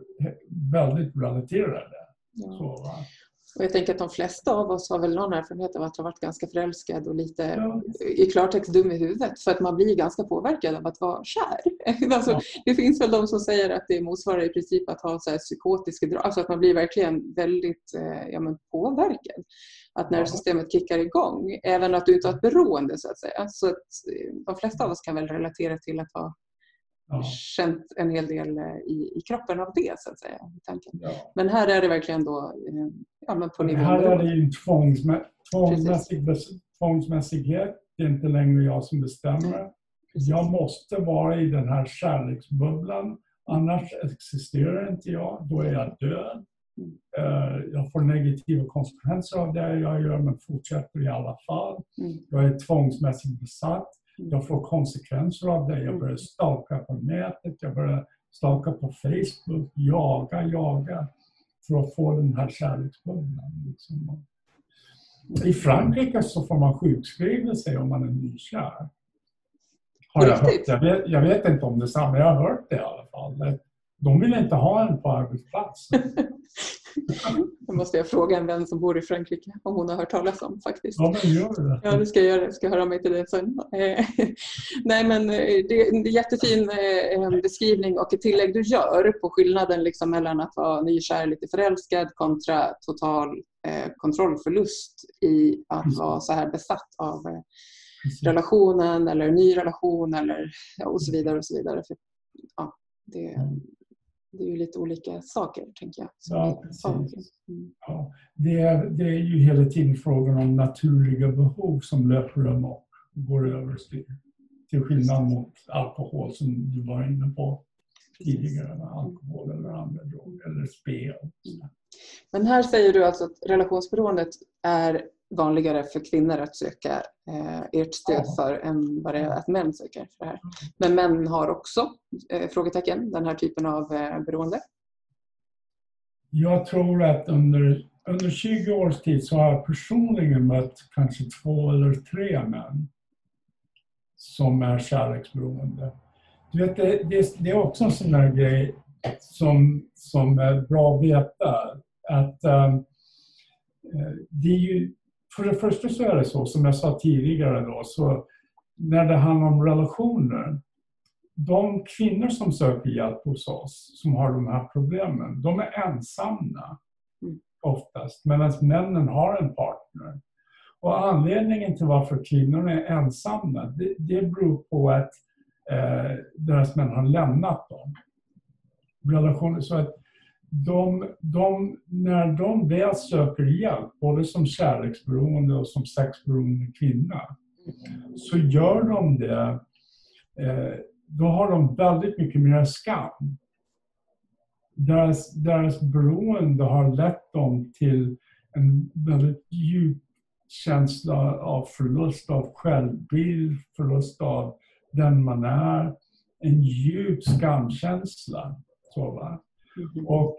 väldigt relaterade. Ja. Så, och jag tänker att de flesta av oss har väl någon erfarenhet av att ha varit ganska förälskad och lite ja. i klartext dum i huvudet. För att man blir ganska påverkad av att vara kär. Alltså, ja. Det finns väl de som säger att det motsvarar i princip att ha så här psykotiska drag. Alltså att man blir verkligen väldigt eh, ja, men påverkad. Att nervsystemet kickar igång. Även att du inte har ett beroende så att säga. Så att eh, de flesta av oss kan väl relatera till att ha ja. känt en hel del eh, i, i kroppen av det så att säga. Tanken. Ja. Men här är det verkligen då eh, ja, men på nivå Här är det ju tvångsmä tvångsmässig, tvångsmässighet. Det är inte längre jag som bestämmer. Precis. Jag måste vara i den här kärleksbubblan. Annars existerar inte jag. Då är jag död. Mm. Eh, jag får negativa konsekvenser av det jag gör men fortsätter i alla fall. Mm. Jag är tvångsmässigt besatt. Jag får konsekvenser av det. Jag mm. börjar stalka på nätet, jag börjar stalka på Facebook, jaga, jaga för att få den här kärleksbubblan. Liksom. I Frankrike så får man sjukskriva sig om man är nykär. Har jag, hört. Jag, vet, jag vet inte om det är samma, jag har hört det i alla fall. De vill inte ha en på arbetsplatsen. Det måste jag fråga en vän som bor i Frankrike om hon har hört talas om faktiskt. Ja, men gör det. Ja, det ska jag göra. Jag ska höra mig till det sen. Eh, nej, men eh, det är en jättefin eh, beskrivning och ett tillägg du gör på skillnaden liksom mellan att vara nykär, lite förälskad kontra total kontrollförlust i att vara så här besatt av relationen eller ny relation eller och så vidare. och så vidare. För, ja, det, mm det är ju lite olika saker, tänker jag. Ja, precis. Mm. Ja, det, är, det är ju hela tiden frågan om naturliga behov som löper amok och går över till, skillnad mot alkohol som du var inne på tidigare, med alkohol eller andra droger eller spel. Mm. Men här säger du alltså att relationsberoendet är vanligare för kvinnor att söka eh, ert stöd för än vad det är att män söker för det här. Men män har också, eh, frågetecken, den här typen av eh, beroende? Jag tror att under, under 20 års tid så har jag personligen mött kanske två eller tre män som är kärleksberoende. Du vet, det, det, det är också en sån där grej som, som är bra att veta. Att, um, det är ju för det första så är det så, som jag sa tidigare då, så när det handlar om relationer, de kvinnor som söker hjälp hos oss, som har de här problemen, de är ensamma mm. oftast, medan männen har en partner. Och anledningen till varför kvinnorna är ensamma, det, det beror på att eh, deras män har lämnat dem. Relationer, så att de, de, när de väl söker hjälp, både som kärleksberoende och som sexberoende kvinna, så gör de det, eh, då har de väldigt mycket mer skam. Deras, deras beroende har lett dem till en väldigt djup känsla av förlust av självbild, förlust av den man är, en djup skamkänsla. Så, va? Mm. Och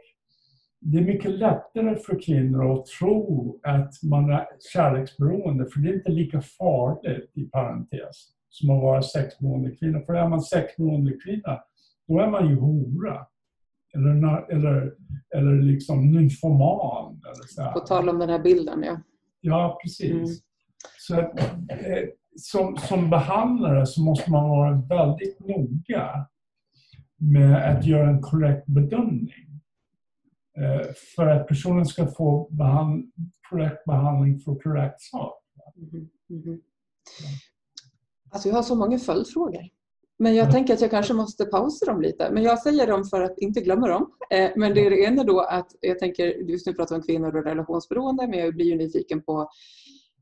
det är mycket lättare för kvinnor att tro att man är kärleksberoende, för det är inte lika farligt, i parentes, som att vara sexberoende kvinna. För är man sexberoende kvinna, då är man ju hora. Eller, eller, eller liksom nymfoman. Eller så På tal om den här bilden, ja. Ja, precis. Mm. Så att, eh, som, som behandlare så måste man vara väldigt noga med att göra en korrekt bedömning. Eh, för att personen ska få behand korrekt behandling för korrekt sak. Mm -hmm. Alltså jag har så många följdfrågor. Men jag tänker att jag kanske måste pausa dem lite. Men jag säger dem för att inte glömma dem. Eh, men det är det ena då att jag tänker, just nu pratar vi om kvinnor och relationsberoende, men jag blir ju nyfiken på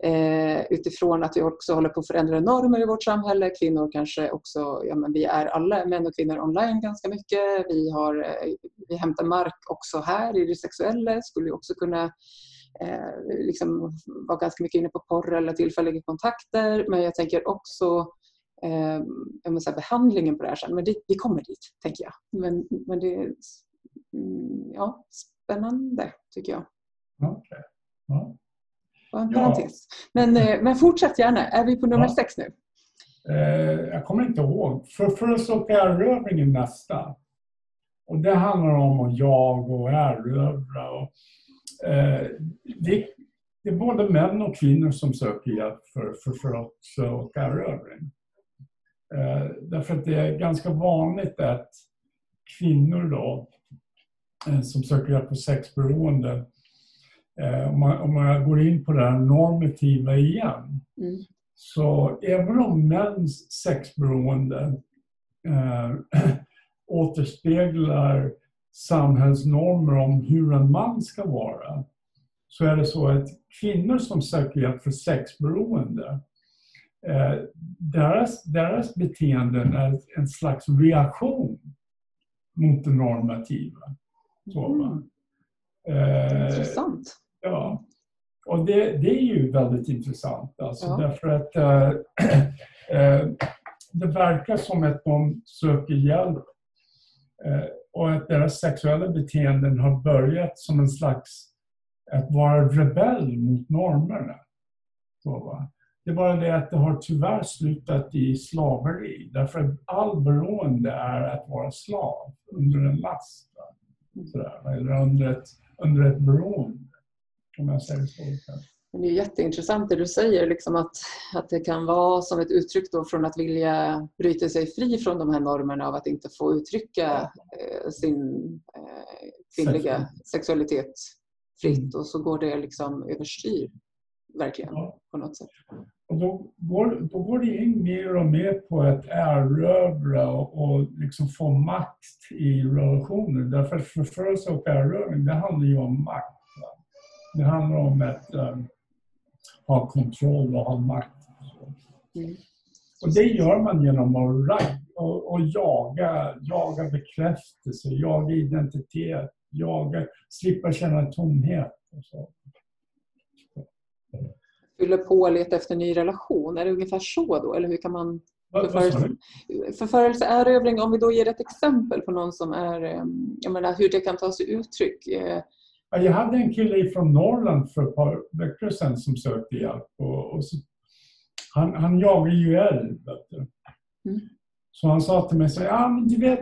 eh, utifrån att vi också håller på att förändra normer i vårt samhälle. Kvinnor kanske också, ja men vi är alla män och kvinnor online ganska mycket. Vi, har, eh, vi hämtar mark också här i det sexuella, skulle också kunna eh, liksom vara ganska mycket inne på porr eller tillfälliga kontakter. Men jag tänker också eh, jag säga, behandlingen på det här sen. Men det, vi kommer dit, tänker jag. Men, men det är ja, spännande, tycker jag. Okay. Ja en parentes. Men, eh, men fortsätt gärna. Är vi på nummer ja. sex nu? Eh, jag kommer inte ihåg. För, först så är erövringen nästa. Och det handlar om att jag och erövra. Och, eh, det, det, är både män och kvinnor som söker hjälp för förförelse och erövring. Eh, därför att det är ganska vanligt att kvinnor då, eh, som söker hjälp för sexberoende Eh, om, man, om man går in på det här normativa igen, mm. så även om mäns sexberoende eh, återspeglar samhällsnormer om hur en man ska vara, så är det så att kvinnor som söker hjälp för sexberoende, eh, deras, deras beteenden är en slags reaktion mot det normativa. Så, mm. eh, Intressant. Ja, och det, det är ju väldigt intressant alltså, ja. därför att äh, äh, det verkar som att de söker hjälp äh, och att deras sexuella beteenden har börjat som en slags att vara rebell mot normerna. Så, va? Det är bara det att det har tyvärr slutat i slaveri. Därför att all beroende är att vara slav under en last. Sådär, eller under ett, under ett beroende. Om jag säger så. Men det är jätteintressant det du säger, liksom att, att det kan vara som ett uttryck då från att vilja bryta sig fri från de här normerna av att inte få uttrycka eh, sin eh, kvinnliga sexualitet fritt och så går det liksom överstyr verkligen ja. på något sätt. Och då, går, då går det in mer och mer på att erövra och, och liksom få makt i relationer. Därför att förförelse och erövring, det handlar ju om makt. Det handlar om att um, ha kontroll och ha makt. Mm. Och det gör man genom att och, och jaga, jaga bekräftelse, jaga identitet, jaga, slippa känna tomhet. Och så. Fyller på och letar efter en ny relation, är det ungefär så då? Eller hur kan man Förförelse, erövring, om vi då ger ett exempel på någon som är, ehm, jag menar hur det kan ta sig uttryck. Jag hade en kille från Norrland för ett par veckor sedan som sökte hjälp. Och, och så, han, han jagar ju älg. Mm. Så han sa till mig, så, ja, men du vet,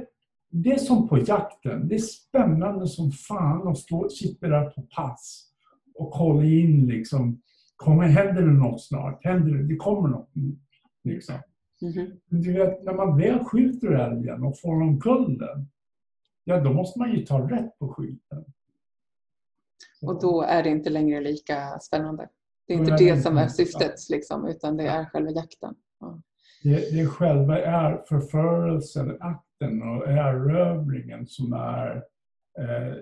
det är som på jakten. Det är spännande som fan att stå, sitta där på pass och kolla in liksom. Kommer, händer det något snart? Händer det? Det kommer något. Liksom. Mm -hmm. Du vet, när man väl skjuter älgen och får omkull den, ja då måste man ju ta rätt på skiten. Och då är det inte längre lika spännande. Det är inte det som är syftet, liksom, utan det är själva jakten. Ja. Det, det är själva är förförelsen, akten och erövringen som är eh,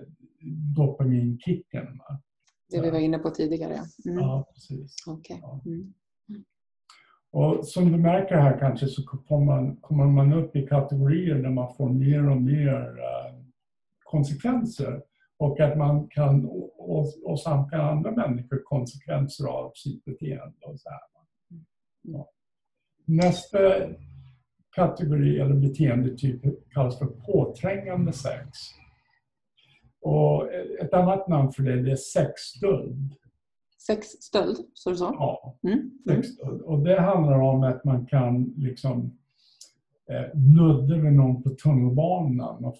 dopaminkicken. Va? Det vi var inne på tidigare. Mm. Ja, precis. Okay. Ja. Mm. Och som du märker här kanske så kommer man, kommer man upp i kategorier där man får mer och mer uh, konsekvenser och att man kan åsamka andra människor konsekvenser av sitt beteende. Och så här. Ja. Nästa kategori eller beteendetyp kallas för påträngande sex. Och ett annat namn för det är sexstöld. Sexstöld, så du sa? Ja, mm. sexstöld. Och det handlar om att man kan liksom eh, nudda vid någon på tunnelbanan och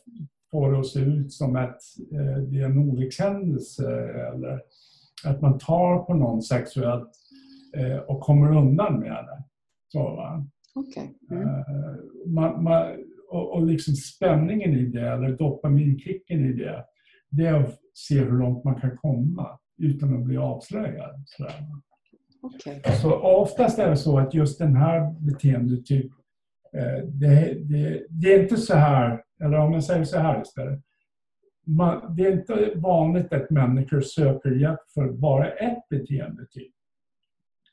få det att se ut som att eh, det är en olyckshändelse eller att man tar på någon sexuellt eh, och kommer undan med det. Så? Okay. Mm. Eh, man, man, och, och liksom spänningen i det, eller dopaminkicken i det, det är att se hur långt man kan komma utan att bli avslöjad. Okay. Så oftast är det så att just den här beteendetyp, det, det, det är inte så här eller om jag säger så här istället. Man, det är inte vanligt att människor söker hjälp för bara ett beteendetyp.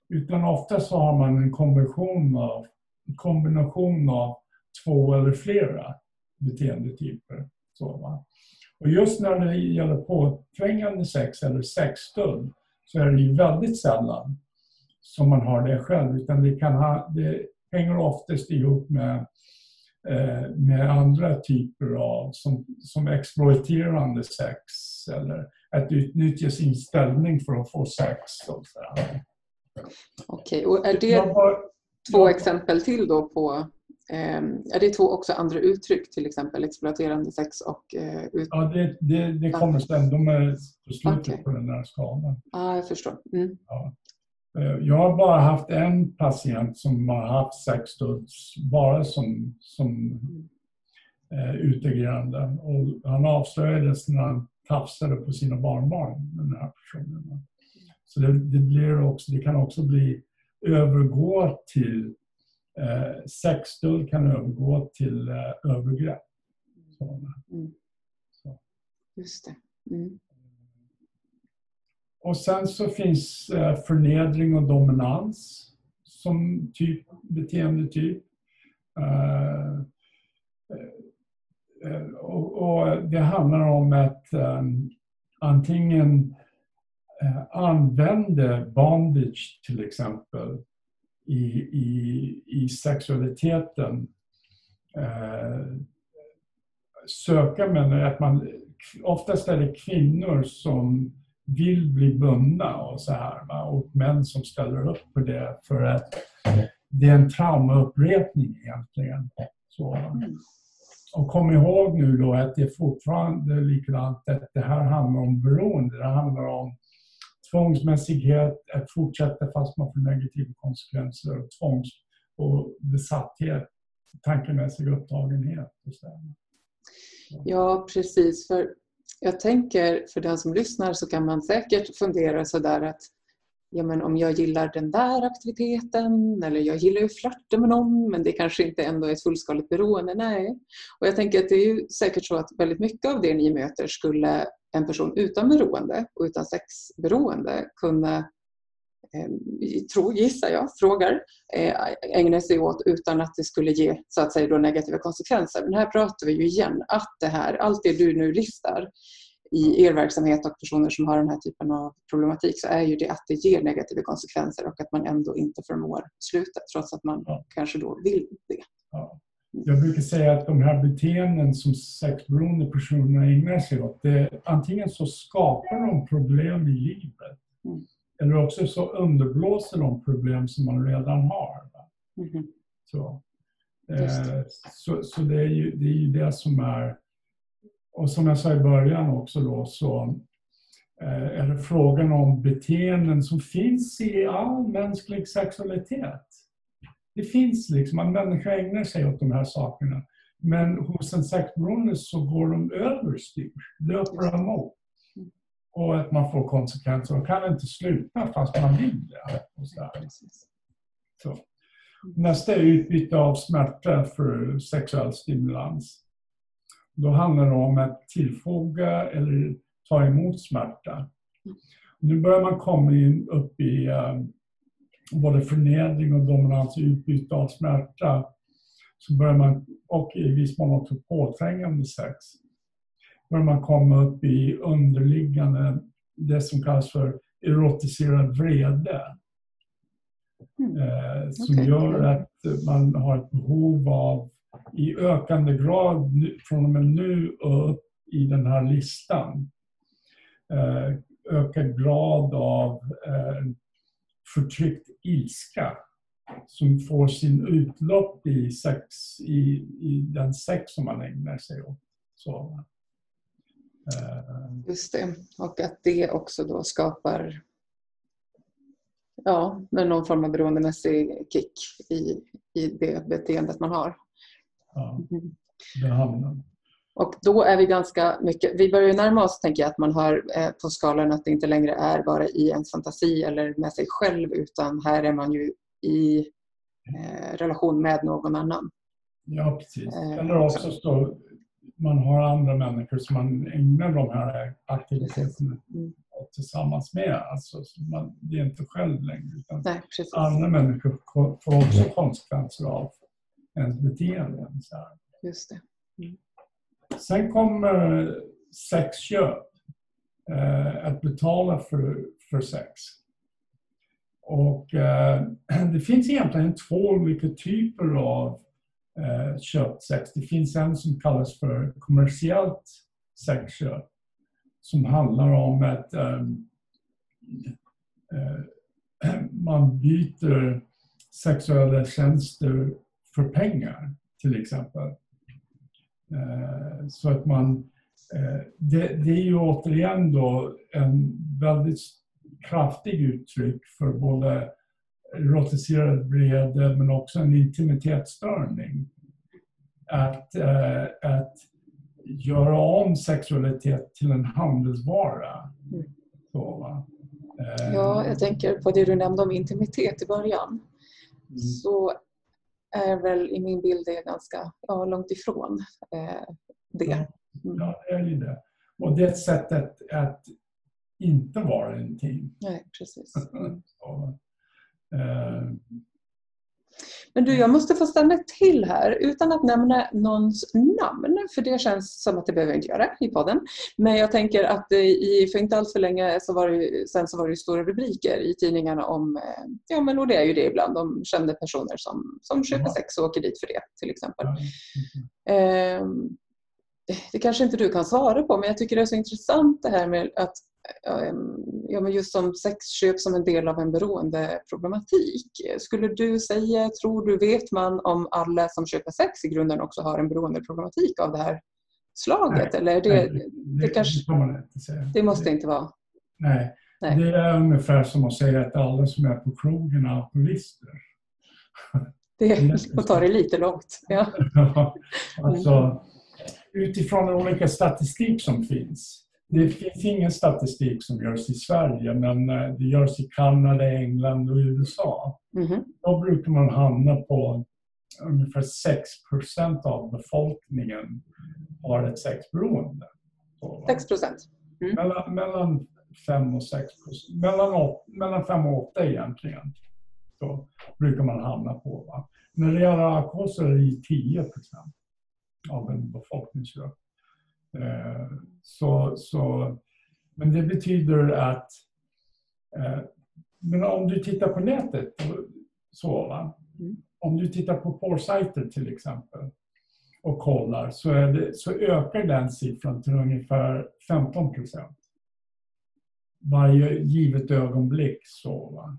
Utan ofta så har man en kombination av, en kombination av två eller flera beteendetyper. Så, va? Och just när det gäller påträngande sex eller sexstöld så är det ju väldigt sällan som man har det själv utan det, kan ha, det hänger oftast ihop med Eh, med andra typer av, som, som exploaterande sex eller att utnyttja sin ställning för att få sex. Och Okej, och är det har, två jag, exempel till då på eh, är det två också andra uttryck, till exempel exploaterande sex och... Eh, ut... Ja, det, det, det kommer sen. De är på slutet okay. på den här skalan. Ja, ah, jag förstår. Mm. Ja. Eh, jag har bara haft en patient som har haft sexstuds bara som, som eh, utagerande. Och han avslöjades när han tafsade på sina barnbarn, den här personen. Så det, det, blir också, det kan också bli övergå till eh, sexstöld kan övergå till eh, övergrepp. Så, mm. så. Just det. Mm. Och sen så finns eh, förnedring och dominans som typ, beteendetyp. Eh, eh, och, det handlar om att antingen använda bondage till exempel i, i, i sexualiteten. Uh, söka män, att man, oftast är det kvinnor som vill bli bundna och så här. Va? Och män som ställer upp på det för att det är en traumaupprepning egentligen. Så. Och kom ihåg nu då att det är fortfarande likadant att det här handlar om beroende. Det handlar om tvångsmässighet, att fortsätta fast man får negativa konsekvenser och tvångs och besatthet, tankemässig upptagenhet. Och så. Ja, precis. För jag tänker, för den som lyssnar så kan man säkert fundera sådär att ja, men om jag gillar den där aktiviteten eller jag gillar ju flörta med någon men det kanske inte ändå är ett fullskaligt beroende. Nej. Och jag tänker att det är ju säkert så att väldigt mycket av det ni möter skulle en person utan beroende och utan sexberoende kunna tror, gissar jag, frågar, eh, ägna sig åt utan att det skulle ge så att säga, då negativa konsekvenser. Men här pratar vi ju igen att det här, allt det du nu listar i er verksamhet och personer som har den här typen av problematik så är ju det att det ger negativa konsekvenser och att man ändå inte förmår sluta trots att man ja. kanske då vill det. Ja. Jag brukar säga att de här beteenden som sexberoende personer ägnar sig åt, det, antingen så skapar de problem i livet mm. Eller också så underblåser de problem som man redan har. Mm. Så, eh, så, så det, är ju, det är ju det som är och som jag sa i början också då så eh, är det frågan om beteenden som finns i all mänsklig sexualitet. Det finns liksom, en människa ägnar sig åt de här sakerna. Men hos en sexberoende så går de överstyr, löper emot. Och att man får konsekvenser och kan inte sluta fast man vill det. Så. Nästa är utbyte av smärta för sexuell stimulans. Då handlar det om att tillfoga eller ta emot smärta. Nu börjar man komma in upp i uh, både förnedring och dominans, utbyte av smärta. Så börjar man, och i viss mån också påträngande sex, börjar man komma upp i underliggande, det som kallas för erotiserad vrede. Mm. Eh, som okay. gör att man har ett behov av i ökande grad från och med nu upp i den här listan. Eh, ökad grad av eh, förtryckt ilska som får sin utlopp i, sex, i, i den sex som man ägnar sig åt. Så. Just det, och att det också då skapar ja, någon form av beroendemässig kick i, i det beteendet man har. Ja, mm. det hamnar. Och då är vi ganska mycket, vi börjar närma oss tänker jag att man har eh, på skalan att det inte längre är bara i ens fantasi eller med sig själv utan här är man ju i eh, relation med någon annan. Ja precis. Eh, eller också så man har andra människor som man ägnar de här aktiviteterna mm. tillsammans med. Alltså, man, det är inte själv längre utan Nej, andra människor får också konsekvenser av ens beteenden. Så här. Just det. Mm. Sen kommer sexköp. Eh, att betala för, för sex. Och eh, det finns egentligen två olika typer av eh, köpsex. Det finns en som kallas för kommersiellt sexköp som handlar om att um, uh, man byter sexuella tjänster för pengar till exempel. Uh, så att man, uh, det, det är ju återigen då en väldigt kraftig uttryck för både erotiserad vrede men också en intimitetsstörning. Att, eh, att göra om sexualitet till en handelsvara. Så, ja, jag tänker på det du nämnde om intimitet i början. Mm. Så är väl i min bild det ganska ja, långt ifrån eh, det. Mm. Ja, det är ju det. Och det är ett sätt att, att inte vara intim. Nej, precis. Mm. Så, eh, men du, jag måste få stanna till här utan att nämna någons namn, för det känns som att det behöver jag inte göra i podden. Men jag tänker att i, för inte allt för länge så var det, sen så var det stora rubriker i tidningarna om, eh, ja men och det är ju det ibland, om kända personer som, som köper sex och åker dit för det till exempel. Mm. Eh, det kanske inte du kan svara på, men jag tycker det är så intressant det här med att ja, men just som sexköp som en del av en beroendeproblematik. Skulle du säga, tror du, vet man om alla som köper sex i grunden också har en beroendeproblematik av det här slaget? Nej, Eller det, nej, det, det, kanske, det man inte säga. det måste inte vara? Nej. Nej. det är ungefär som att säga att alla som är på krogen är alkoholister. Det får ta det lite långt. Ja. alltså, utifrån den olika statistik som finns. Det finns ingen statistik som görs i Sverige, men eh, det görs i Kanada, England och USA. Mhm. Då brukar man hamna på ungefär 6% av befolkningen har ett sexberoende. Så, va? 6 procent. Mellan, mellan 5 och 6 mellan, mellan 5 och 8 egentligen. Så brukar man hamna på. Va? När det gäller alkohol så är det 10% av en befolkningsgrupp. Eh, så, så, men det betyder att eh, men om du tittar på nätet, så? Mm. om du tittar på porrsajter till exempel och kollar så, det, så ökar den siffran till ungefär 15 procent. Varje givet ögonblick. Så, va?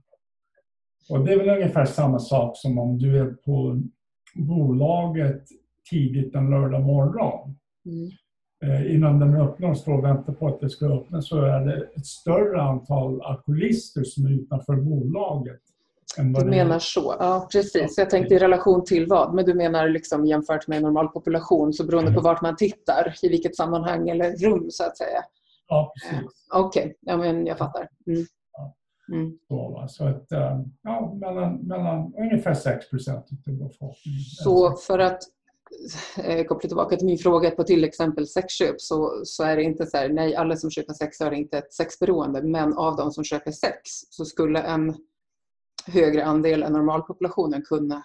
Och det är väl ungefär samma sak som om du är på bolaget tidigt en lördag morgon. Mm. Eh, innan den öppnar och står och väntar på att det ska öppna så är det ett större antal alkoholister som är utanför bolaget. Du det är- menar så, ja precis. Jag tänkte i relation till vad? Men du menar liksom jämfört med normal population så beroende på vart man tittar, i vilket sammanhang eller rum så att säga. Ja, precis. Okej, ja, men jag fattar. Mm. Mm. Så, så att, eh, ja, mellan, mellan ungefär 6 procent av befolkningen. Så för att eh, koppla tillbaka till min fråga på till exempel sexköp så, så är det inte så här, nej alla som köper sex har inte ett sexberoende men av de som köper sex så skulle en högre andel än normalpopulationen kunna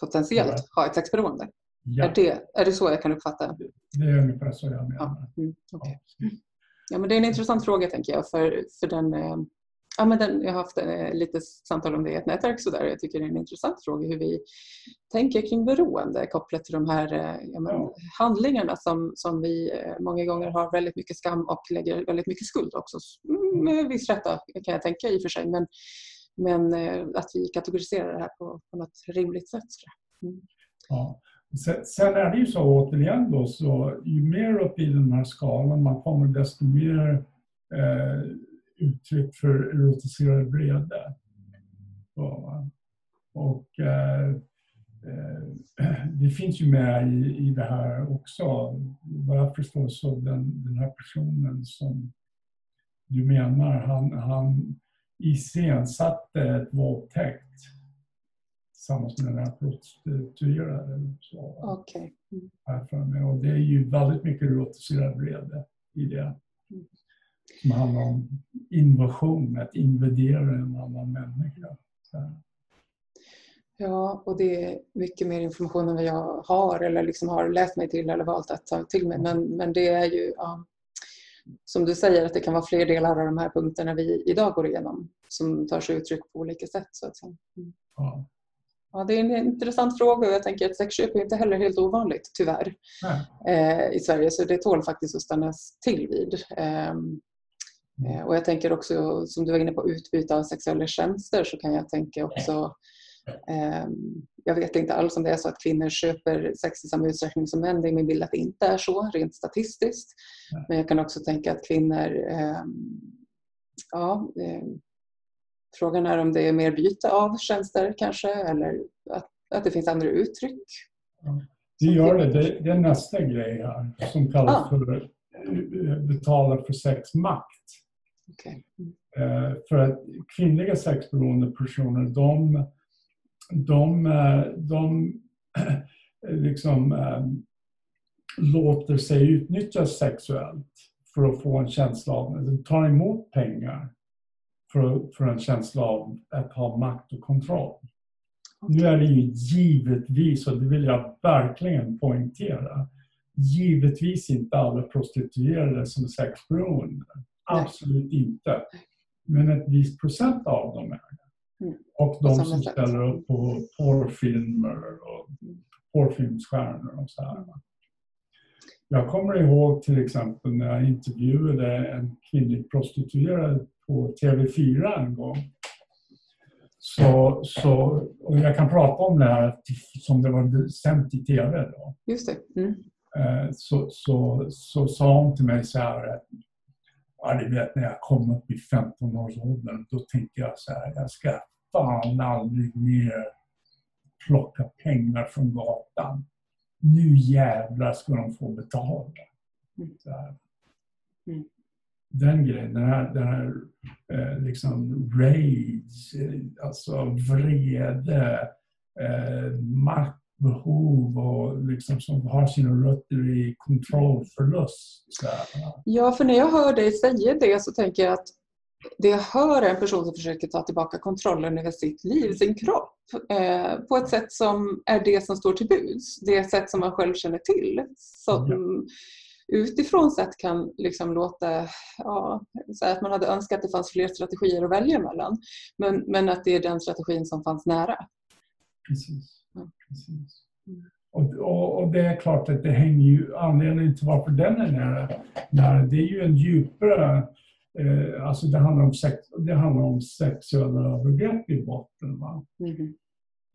potentiellt Ja. ha ett sexberoende. Ja, Är, det, är det så jag kan uppfatta? det är ungefär så jag menar. Ja, mm. Ja, ja men det är en intressant fråga tänker jag för, för den eh, Ja, men den, jag har haft eh, lite samtal om det i ett nätverk så där. Jag tycker det är en intressant fråga hur vi tänker kring beroende kopplat till de här eh, ja, men, handlingarna som, som vi eh, många gånger har väldigt mycket skam och lägger väldigt mycket skuld också. Mm, Med viss rätta kan jag tänka i och för sig. Men, men eh, att vi kategoriserar det här på, på något rimligt sätt. Mm. Ja. Sen, sen är det ju så återigen då, så ju mer upp i den här skalan man kommer desto mer eh, uttryck för erotiserad vrede. Va. Och eh, eh, det finns ju med i, i det här också. Vad jag förstår så den, den här personen som du menar, han, han iscensatte ett våldtäkt tillsammans med den här prostituerade. Okej. Mm. för mig. Och det är ju väldigt mycket erotiserad vrede i det. Som handlar om invasion, att invadera en annan människa. Ja, och det är mycket mer information än vad jag har eller liksom har läst mig till eller valt att ta till mig. Men, men det är ju, ja, som du säger, att det kan vara fler delar av de här punkterna vi idag går igenom som tar sig uttryck på olika sätt. Så att säga. Mm. Ja. Ja, det är en intressant fråga och jag tänker att sexköp är inte heller helt ovanligt, tyvärr, eh, i Sverige. Så det tål faktiskt att stannas till vid. Eh, och jag tänker också, som du var inne på, utbyte av sexuella tjänster så kan jag tänka också ehm, jag vet inte alls om det är så att kvinnor köper sex i samma utsträckning som män. Det är min bild att det inte är så, rent statistiskt. Men jag kan också tänka att kvinnor... ehm, ja, ehm, frågan är om det är mer byte av tjänster kanske eller att, att det finns andra uttryck. Det gör det. det. Det är nästa grej här som kallas Ah. för eh, betala för sex makt. Mm. Eh, För att kvinnliga sexberoende personer, de, de, eh, de liksom eh, låter sig utnyttjas sexuellt för att få en känsla av, de tar emot pengar för, för en känsla av att ha makt och kontroll. Nu är det ju givetvis, och det vill jag verkligen poängtera, givetvis inte alla prostituerade som är sexberoende. Nej. Absolut inte. Men ett visst procent av dem är det. Mm. Och de som sätt. ställer upp på porrfilmer och porrfilmsstjärnor och så här. Jag kommer ihåg till exempel när jag intervjuade en kvinnlig prostituerad på TV4 en gång. Så, så, och jag kan prata om det här som det var sänt i TV. Då. Just det. Mm. Eh, så, så, så sa hon till mig så här Ja, du vet när jag kom upp i 15-årsåldern, då tänkte jag så här, jag ska fan aldrig mer plocka pengar från gatan. Nu jävlar ska de få betala. Mm. Den grejen, den här, den här eh, liksom rage, alltså vrede, eh, makt behov och liksom som har sina rötter i kontrollförlust. Ja, för när jag hör dig säga det så tänker jag att det jag hör är en person som försöker ta tillbaka kontrollen över sitt liv, sin kropp eh, på ett sätt som är det som står till buds. Det sätt som man själv känner till. Som ja. utifrån sett kan liksom låta ja, så att man hade önskat att det fanns fler strategier att välja mellan. Men, men att det är den strategin som fanns nära. Precis. Precis. Och, och, och, det är klart att det hänger ju, anledningen till varför den är nära, nära det är ju en djupare, eh, alltså det handlar om, sex, det handlar om sexuella övergrepp i botten. Va? Mm.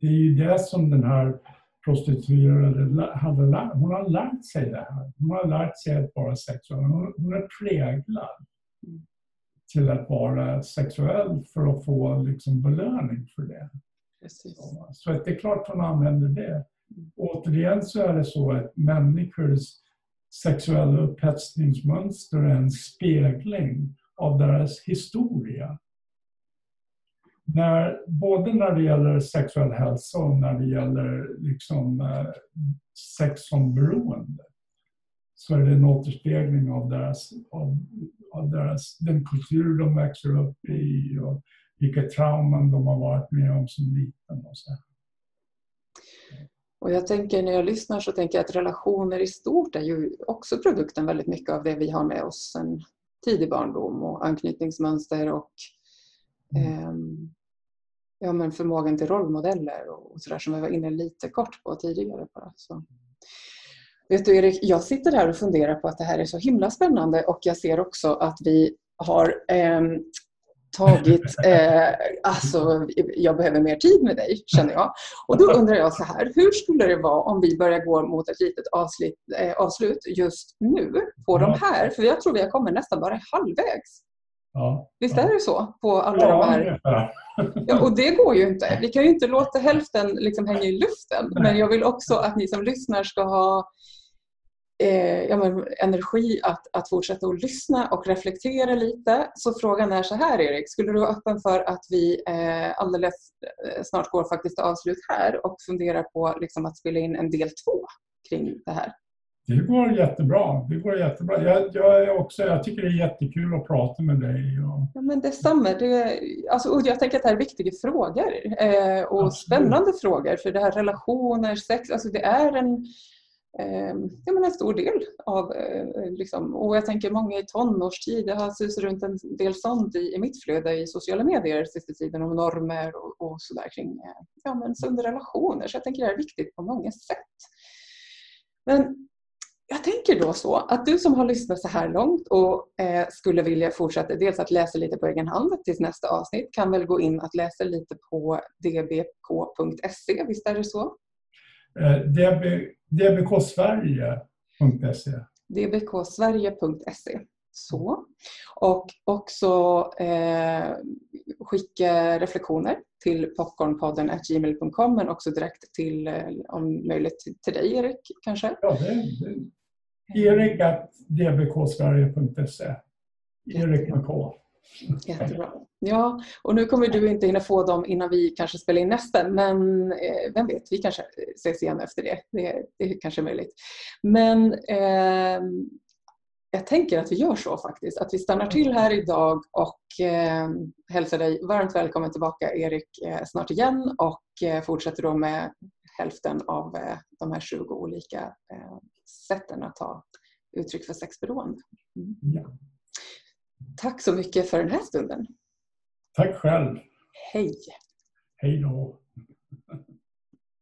Det är ju det som den här prostituerade hade lärt, hon har lärt sig det här. Hon har lärt sig att vara sexuell. Hon, hon är präglad mm. till att vara sexuell för att få liksom belöning för det. Precis. Så att det är klart hon använder det. Återigen så är det så att människors sexuella upphetsningsmönster är en spegling av deras historia. När, både när det gäller sexuell hälsa och när det gäller liksom, eh, sex som beroende så är det en återspegling av, deras, av, av deras, den kultur de växer upp i och vilka trauman de har varit med om som liten. Och så. Och jag tänker när jag lyssnar så tänker jag att relationer i stort är ju också produkten väldigt mycket av det vi har med oss sen tidig barndom och anknytningsmönster och mm. eh, ja, men förmågan till rollmodeller och sådär som vi var inne lite kort på tidigare. Bara. Så. Vet du Erik, jag sitter här och funderar på att det här är så himla spännande och jag ser också att vi har eh, tagit, eh, alltså jag behöver mer tid med dig känner jag. Och då undrar jag så här, hur skulle det vara om vi börjar gå mot ett litet avslut, eh, avslut just nu på ja. de här? För jag tror vi har kommit nästan bara halvvägs. Ja, Visst är det så? På alla ja, de här... Ja, och det går ju inte. Vi kan ju inte låta hälften liksom hänga i luften. Men jag vill också att ni som lyssnar ska ha eh, ja, men, energi att, att fortsätta att lyssna och reflektera lite. Så frågan är så här Erik, skulle du vara öppen för att vi eh, alldeles eh, snart går faktiskt till avslut här och funderar på liksom, att spela in en del två kring det här? Det går jättebra. Det går jättebra. Jag, jag, är också, jag tycker det är jättekul att prata med dig. Och... Ja, men detsamma. Det, alltså, jag tänker att det här är viktiga frågor eh, och Absolut. spännande frågor. För det här relationer, sex, alltså det är en Ehm, ja, men en stor del av, eh, liksom, och jag tänker många i tonårstid, det har susat runt en del sånt i, i mitt flöde i sociala medier sista tiden om normer och, och sådär kring eh, ja, men sunda relationer. Så jag tänker det är viktigt på många sätt. Men jag tänker då så att du som har lyssnat så här långt och eh, skulle vilja fortsätta dels att läsa lite på egen hand tills nästa avsnitt kan väl gå in att läsa lite på dbk.se, visst är det så? Eh, DB, dbksverige.se dbksverige.se så. Och också eh, skicka reflektioner till popcornpodden gmail.com men också direkt till, eh, om möjligt, till dig Erik kanske? Ja, det, det. Erik dbksverige.se Erik med K. Jättebra. Ja, och nu kommer du inte hinna få dem innan vi kanske spelar in nästa, men eh, vem vet, vi kanske ses igen efter det. Det, det är kanske möjligt. Men eh, jag tänker att vi gör så faktiskt, att vi stannar till här idag och eh, hälsar dig varmt välkommen tillbaka Erik eh, snart igen och eh, fortsätter då med hälften av eh, de här 20 olika eh, sätten att ta uttryck för sexberoende. Mm. Ja. Tack så mycket för den här stunden. Tack själv. Hej. Hej då.